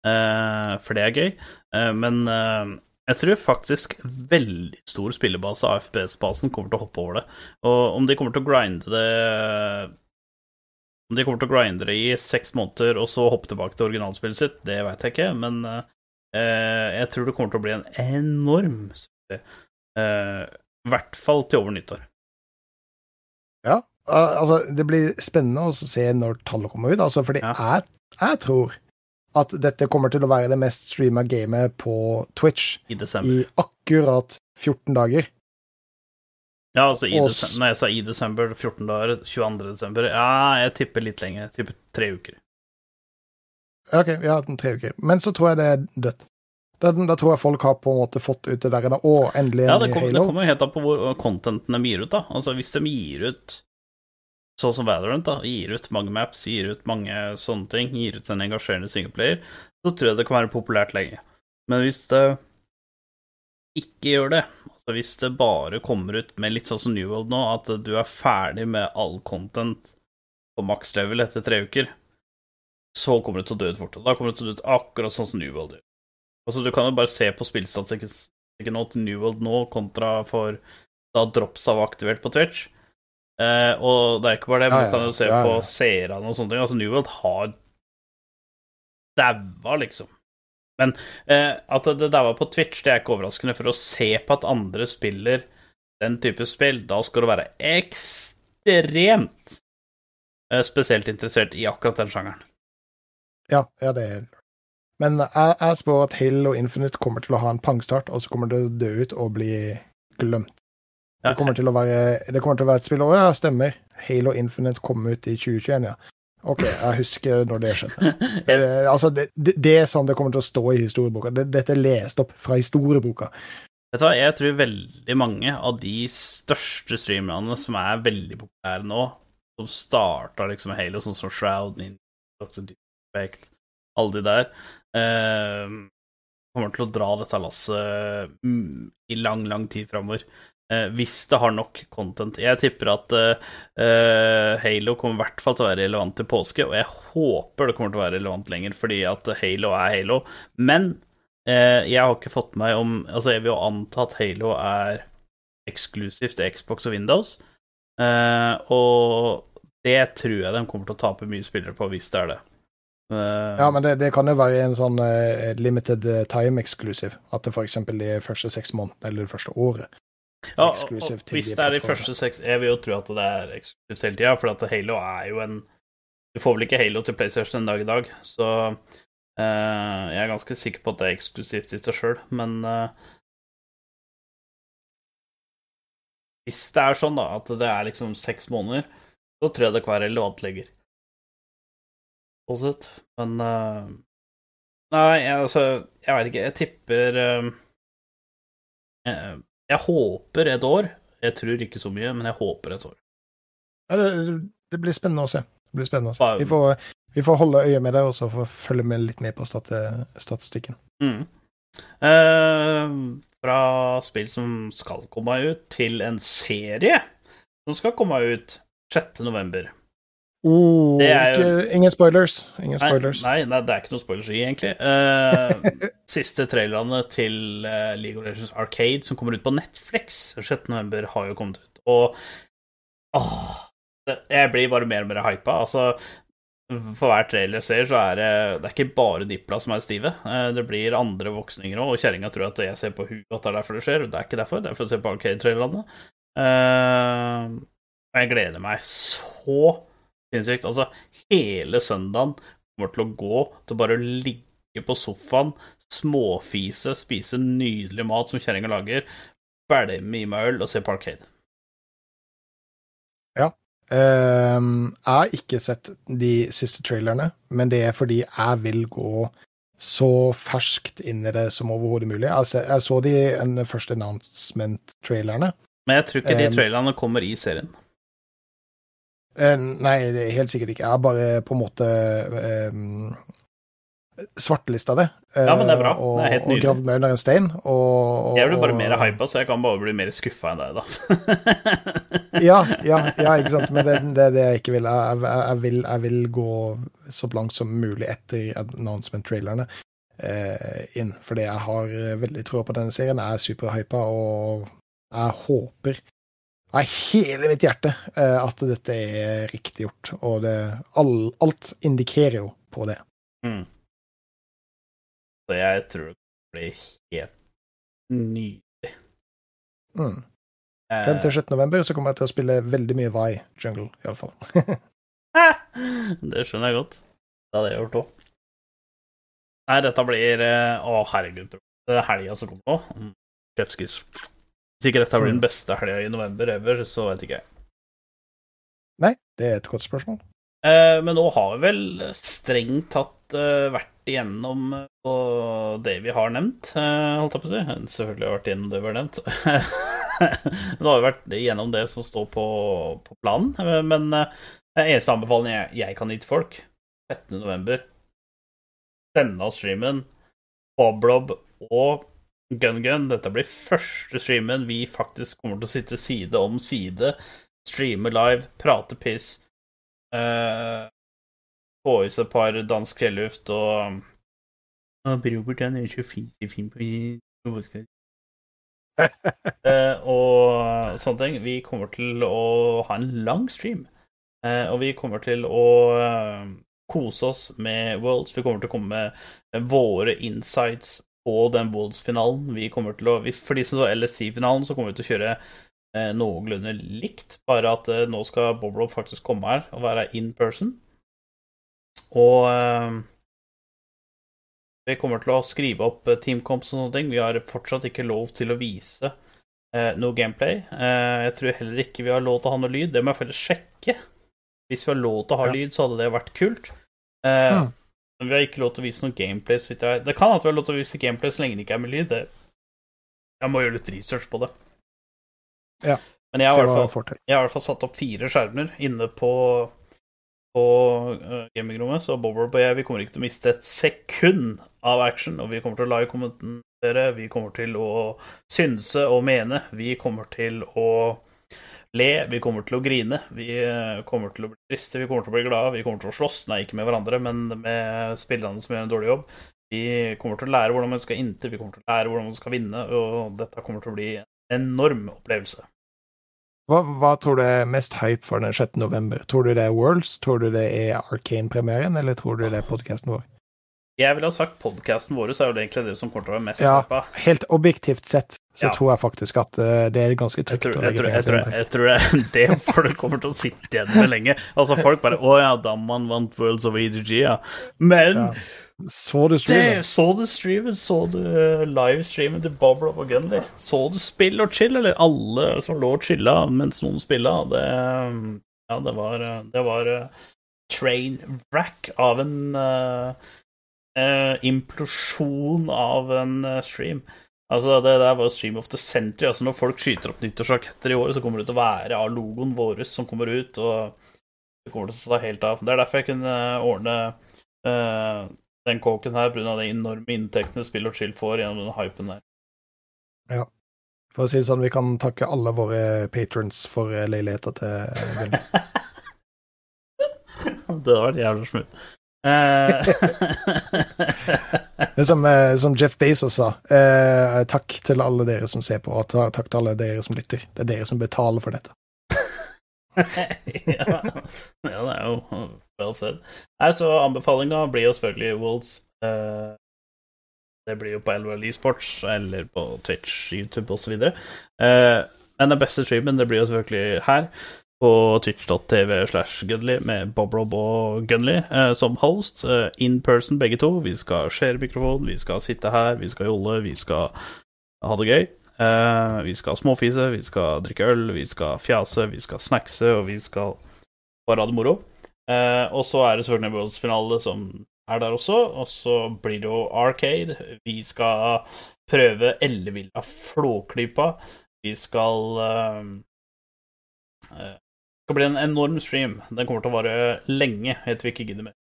eh, for det er gøy. Eh, Men eh, jeg tror faktisk veldig stor spillebase av FPS-basen kommer til å hoppe over det. Og om de kommer til å grinde det om de kommer til å grinde det i seks måneder og så hoppe tilbake til originalspillet sitt, det veit jeg ikke, men eh, jeg tror det kommer til å bli en enorm suksess. Eh, I hvert fall til over nyttår. Ja, al- altså, det blir spennende å se når tallet kommer ut, altså, fordi Ja. jeg, jeg tror at dette kommer til å være det mest streama gamet på Twitch I desember. i akkurat 14 dager. Ja, altså i Og når jeg sa i desember, 14 dager, 22. desember Ja, jeg tipper litt lenger. Jeg tipper tre uker. Ok, vi har hatt den tre uker. Men så tror jeg det er dødt. Da, da tror jeg folk har på en måte fått ut det der da. Å, endelig Ja, det, kom, det Halo. kommer helt an på hvor contenten de gir ut, da. Altså, hvis de gir ut sånn som Valorant, da, gir ut mange maps, gir ut mange sånne ting, gir ut en engasjerende singleplayer, så tror jeg det kan være populært lenge. Men hvis det ikke gjør det, altså hvis det bare kommer ut med litt sånn som New World nå, at du er ferdig med all content på maks level etter tre uker, så kommer det til å dø ut fort. Og Da kommer det til å dø ut akkurat sånn som New World gjør. Altså, du kan jo bare se på spillstatistikken nå til New World nå kontra for da Dropsa var aktivert på Twitch. Eh, og det er ikke bare det, men Ja, du kan jo se ja. på seerne og sånne ting. Altså, New World har daua, liksom. Men eh, at det daua på Twitch, det er ikke overraskende. For å se på at andre spiller den type spill, da skal du være ekstremt eh, spesielt interessert i akkurat den sjangeren. Ja, ja, det er Men jeg, jeg spår at Halo Infinite kommer til å ha en pangstart, og så kommer det å dø ut og bli glemt. Det kommer til å være, det kommer til å være et spill Å ja, stemmer. Halo Infinite kom ut i 2021, ja. OK, jeg husker når det skjedde. Eh, altså, det, det, er sånn det kommer til å stå i historieboka. Dette er lest opp fra historieboka. Vet du hva, jeg tror veldig mange av de største streamerne som er veldig populære nå, som starta liksom Halo, sånn som Shroud, Ninja, Dr. Defect, alle de der, eh, kommer til å dra dette lasset mm, i lang, lang tid framover. Eh, hvis det har nok content. Jeg tipper at eh, eh, Halo kommer i hvert fall til å være relevant til påske, og jeg håper det kommer til å være relevant lenger, fordi at Halo er Halo. Men eh, jeg har ikke fått meg om Altså, jeg vil jo anta at Halo er eksklusivt til Xbox og Windows, eh, og det tror jeg de kommer til å tape mye spillere på, hvis det er det. Eh, Ja, men det, det kan jo være en sånn uh, limited eh, time exclusive. At det f.eks. de første seks månedene eller det første året. Ja, og- og hvis de det er de første seks Jeg vil jo tro at det er eksklusivt hele tida, for at Halo er jo en Du får vel ikke Halo til PlayStation en dag i dag, så uh, jeg er ganske sikker på at det er eksklusivt i seg sjøl, men uh, Hvis det er sånn, da, at det er liksom seks måneder, så tror jeg det kan være relevant lenger. Sånn sett. Men uh, Nei, jeg, altså Jeg veit ikke. Jeg tipper uh, jeg, jeg håper et år. Jeg tror ikke så mye, men jeg håper et år. Ja, det, det blir spennende å se. Det blir spennende å se. Vi får, vi får holde øye med det, og så får følge med litt med på stati statistikken. Mm. Uh, fra spill som skal komme ut, til en serie som skal komme ut 6. november. Det er jo- ikke, ingen spoilers. Ingen Nei, spoilers. nei, nei, det er ikke noe spoilers i, egentlig. Uh, siste trailerne til uh, League of Legends Arcade, som kommer ut på Netflix 6. november, har jo kommet ut. Og åh, det, jeg blir bare mer og mer hypa. Altså, for hver trailer jeg ser, så er det Det er ikke bare Dipla som er stive. Uh, det blir andre voksninger òg, og kjerringa tror at jeg ser på huet at det er derfor det skjer. Det er ikke derfor. Det er for å se på Arcade-trailerne. Jeg gleder meg så sinnssykt. Altså, hele søndagen kommer til å gå til bare å ligge på sofaen, småfise, spise nydelig mat som kjerringa lager, bælme i meg øl og se på Arcade. Ehm, jeg har ikke sett de siste trailerne, men det er fordi jeg vil gå så ferskt inn i det som overhodet mulig. Altså, jeg så de første announcement-trailerne. Men jeg tror ikke de Um, trailerne kommer i serien. Eh, nei, det er helt sikkert ikke. Jeg har bare på en måte um, svartelista det. eh, Ja, men det er bra. Og, Det er helt nydelig. og gravd meg under en stein. Og, og, Jeg blir bare mer hypa, så jeg kan bare bli mer skuffa enn deg, da. ja, ja, ja, ikke sant. Men det er det, det jeg ikke vil. Jeg, jeg, jeg vil. jeg vil gå så langt som mulig etter announcement-trailerne eh, inn. Fordi jeg har eh, veldig tro på denne serien. Jeg er superhypa, og jeg håper av hele mitt hjerte eh, at dette er riktig gjort. Og det, all, alt indikerer jo på det. Mm. Så jeg tror det blir helt nydelig. Mm. Eh, 5. til 17. november så kommer jeg til å spille veldig mye Vi Jungle, iallfall. det skjønner jeg godt. Det hadde jeg gjort òg. Nei, dette blir eh, Å, herregud. Det er helga som kommer nå. Mm, Ikke dette blir den Mm. beste helga i november ever, så vet ikke jeg. Nei, det er et godt spørsmål. Eh, men nå har vi vel strengt tatt eh, vært igjennom og det vi har nevnt, eh, holdt jeg på å si. Selvfølgelig har vi vært igjennom det vi har nevnt. Nå har vi vært igjennom det som står på, på planen, eh, men eh, eneste anbefaling jeg, jeg kan gi til folk 13. november Denne streamen, Boblob og Gun Gun. Dette blir første streamen vi faktisk kommer til å sitte side om side, streame live, prate piss, eh, få i seg et par dansk fjelluft og Å, Robert, han er så fin på vodka. Eh, og sånne ting. Vi kommer til å ha en lang stream. Uh, og vi kommer til å uh, kose oss med Worlds. Vi kommer til å komme med våre insights på den Wolds-finalen. Vi kommer til å, hvis For de som så LSC-finalen, så kommer vi til å kjøre eh, noenlunde likt, bare at eh, nå skal Boblob faktisk komme her og være in person. Og eh, vi kommer til å skrive opp eh, teamcomps og sånne ting. Vi har fortsatt ikke lov til å vise eh, noe gameplay. Eh, jeg tror heller ikke vi har lov til å ha noe lyd. Det må jeg faktisk sjekke. Hvis vi har lov til å ha Ja. lyd, så hadde det vært kult. Eh, Mm. Men vi har ikke lov til å vise noe gameplay. Det kan at vi har lov til å vise gameplay så lenge det ikke er med lyd. Det jeg må gjøre litt research på det. Ja, Men jeg har, i hvert fall, jeg har i hvert fall satt opp fire skjermer inne på på uh, gamingrommet, så Bob og jeg vi kommer ikke til å miste et sekund av action, og vi kommer til å live-kommentere, vi kommer til å synse og mene, vi kommer til å le, vi kommer til å grine, vi eh, kommer til å bli triste, vi kommer til å bli glade, vi kommer til å slåss, nei, ikke med hverandre, men med spillerne som gjør en dårlig jobb. Vi kommer til å lære hvordan man skal inntil, vi kommer til å lære hvordan man skal vinne, og dette kommer til å bli en enorm opplevelse. Hva, hva tror du er mest hype for den 6. november? Tror du det er Worlds, tror du det er Arcane-premieren, eller tror du det er podkasten vår? Jeg ville ha sagt podkasten vår er jo egentlig det som kommer til å være mest Ja. hypa. Helt objektivt sett så Ja. tror jeg faktisk at eh, det er ganske Jeg trygt tror, å legge tror, penger jeg, til tror, den jeg tror det er det folk kommer til å sitte igjen med lenge. Altså Folk bare 'Å ja, Damman vant Worlds of EDG', ja. Men Ja. Så du det, streamen? så du streamen? Så du eh, livestreamen til Bobble og Gunley? Så du spill og chill, eller alle som lå og chilla mens noen spilla? Det, ja, det var, eh, det var train wreck av en eh, eh, implosjon av en eh, stream. Altså, det der var jo stream of the century. Altså, når folk skyter opp nyttårsraketter i år, så kommer det til å være av logoen vår som kommer ut, og det kommer til å ta helt av. Det er derfor jeg kunne ordne eh, den kåken her, pga. de enorme inntektene Spill og Chill får gjennom den hypen der. Ja. For å si det sånn, vi kan takke alle våre patrons for eh, leiligheter til eh, det hadde vært jævla smooth. Eh, Det som, eh, som Jeff Bezos sa, eh, takk til alle dere som ser på, og takk til alle dere som lytter. Det er dere som betaler for dette. ja. ja, det er jo well said. Nei, så anbefalinga blir jo selvfølgelig Wolds. Eh, det blir jo på LOL Esports eller på Twitch, YouTube osv. Eh, men den beste streamen det blir jo selvfølgelig her, på twitch.tv slash Gunley med Bob Rob og Gunley eh, som host. eh, in person begge to. Vi skal share mikrofon, vi skal sitte her, vi skal jolle, vi skal ha det gøy. Eh, vi skal småfise, vi skal drikke øl, vi skal fjase, vi skal snackse, og vi skal bare ha det moro. Eh, og så er det selvfølgelig Worlds-finale som er der også, og så blir det jo Arcade. Vi skal prøve Ellevilla Flåklypa. Vi skal Det skal bli en enorm stream. Den kommer til å vare lenge, helt til vi ikke gidder mer.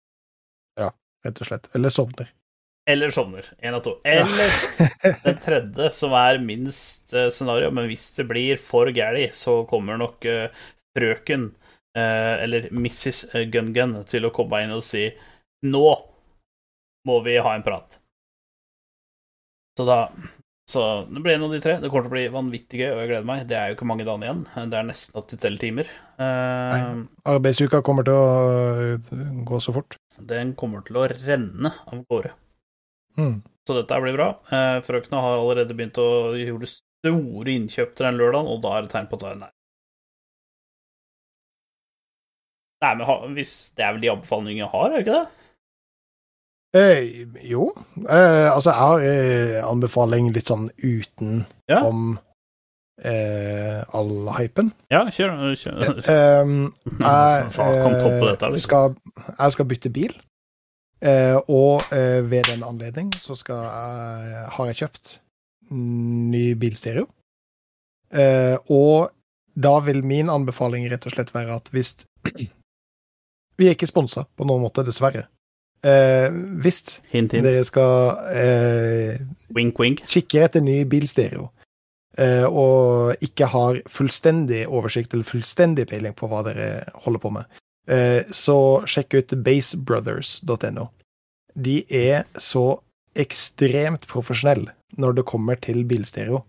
Rett og slett. Eller sovner. Eller sovner. Én av to. Eller den tredje, som er minst eh, scenario, men hvis det blir for gæli, så kommer nok eh, frøken, eh, eller Mrs. Gun-Gun, til å komme inn og si Nå må vi ha en prat. Så da Så det blir en av de tre. Det kommer til å bli vanvittig gøy, og jeg gleder meg. Det er jo ikke mange dagene igjen. Det er nesten at de teller timer. Eh, Arbeidsuka kommer til å øh, gå så fort. den kommer til å renne av gårde. Mm. Så dette blir bra. Eh, Frøkna har allerede begynt å gjøre store innkjøp til den lørdagen, og da er det tegn på at det er nær. Nei, men hvis, det er vel de anbefalingene jeg har, er det ikke det? Eh, jo. Eh, altså, jeg har eh, anbefaling litt sånn utenom Ja. eh, all hypen. Ja, kjør. kjør. Jeg, kom topp på eh, liksom. skal, jeg skal bytte bil, eh, og eh, ved den anledning så skal jeg, har jeg kjøpt ny bilstereo. Eh, og da vil min anbefaling rett og slett være at hvis Vi er ikke sponsa på noen måte, dessverre. Eh, hvis Hint, hint. dere skal eh, Wink, wink. kikke etter ny bilstereo, eh, og ikke har fullstendig oversikt eller fullstendig peiling på hva dere holder på med, eh, så sjekk ut basebrothers.no. De er så ekstremt profesjonelle når det kommer til bilstereo.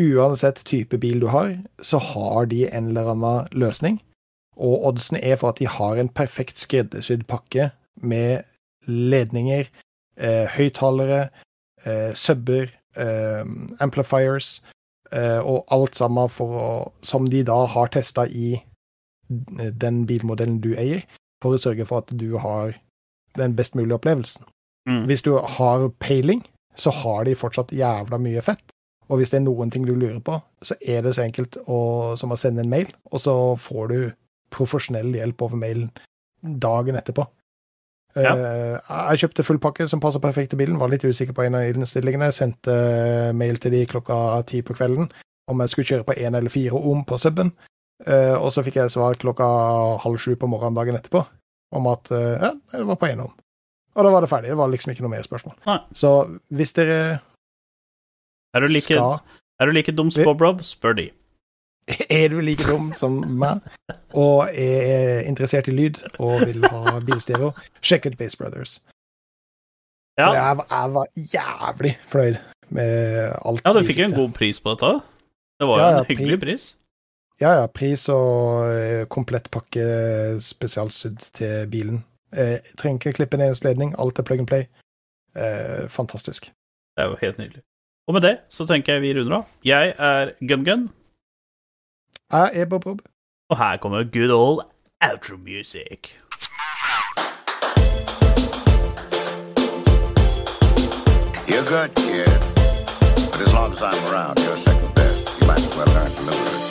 Uansett type bil du har, så har de en eller annen løsning, og oddsene er for at de har en perfekt skreddersydd pakke med ledninger, eh, høyttalere, eh, subber, eh, amplifiers eh, og alt sammen å, som de da har testa i den bilmodellen du eier, for å sørge for at du har den best mulige opplevelsen. Mm. Hvis du har peiling, så har de fortsatt jævla mye fett. Og hvis det er noen ting du lurer på, så er det så enkelt å, som å sende en mail, og så får du profesjonell hjelp over mailen dagen etterpå. Ja. Eh, jeg kjøpte full pakke som passer perfekt til bilen. Var litt usikker på en av innstillingene. Sendte mail til de klokka ti på kvelden om jeg skulle kjøre på én eller fire om på suben. Eh, og så fikk jeg svar klokka halv sju på morgenen dagen etterpå om at eh, ja, det var på én om. Og da var det ferdig. Det var liksom ikke noe mer spørsmål. Nei. Så hvis dere Er du like, skal er du like dum som Bob Rob? Spør de. Er du like dum som meg og er interessert i lyd og vil ha bilstereo, sjekk ut Base Brothers. Ja, Jeg, var- jeg var jævlig fornøyd med alt. ja du fikk jo en god pris på dette. Det var jo Ja, ja, en hyggelig pri- pris. Ja, ja. Pris og eh, komplett pakke spesialsydd til bilen. Eh, trenger ikke klippe en sledning. Alt er plug and play. Eh, fantastisk. Det er jo helt nydelig. Og med det så tenker jeg vi runder av. Jeg er Gun-Gun, Jeg er Bob Rob. og her kommer good old outro music. You're good, kid. But as long as I'm around, you're second best. You might as well learn to live with it.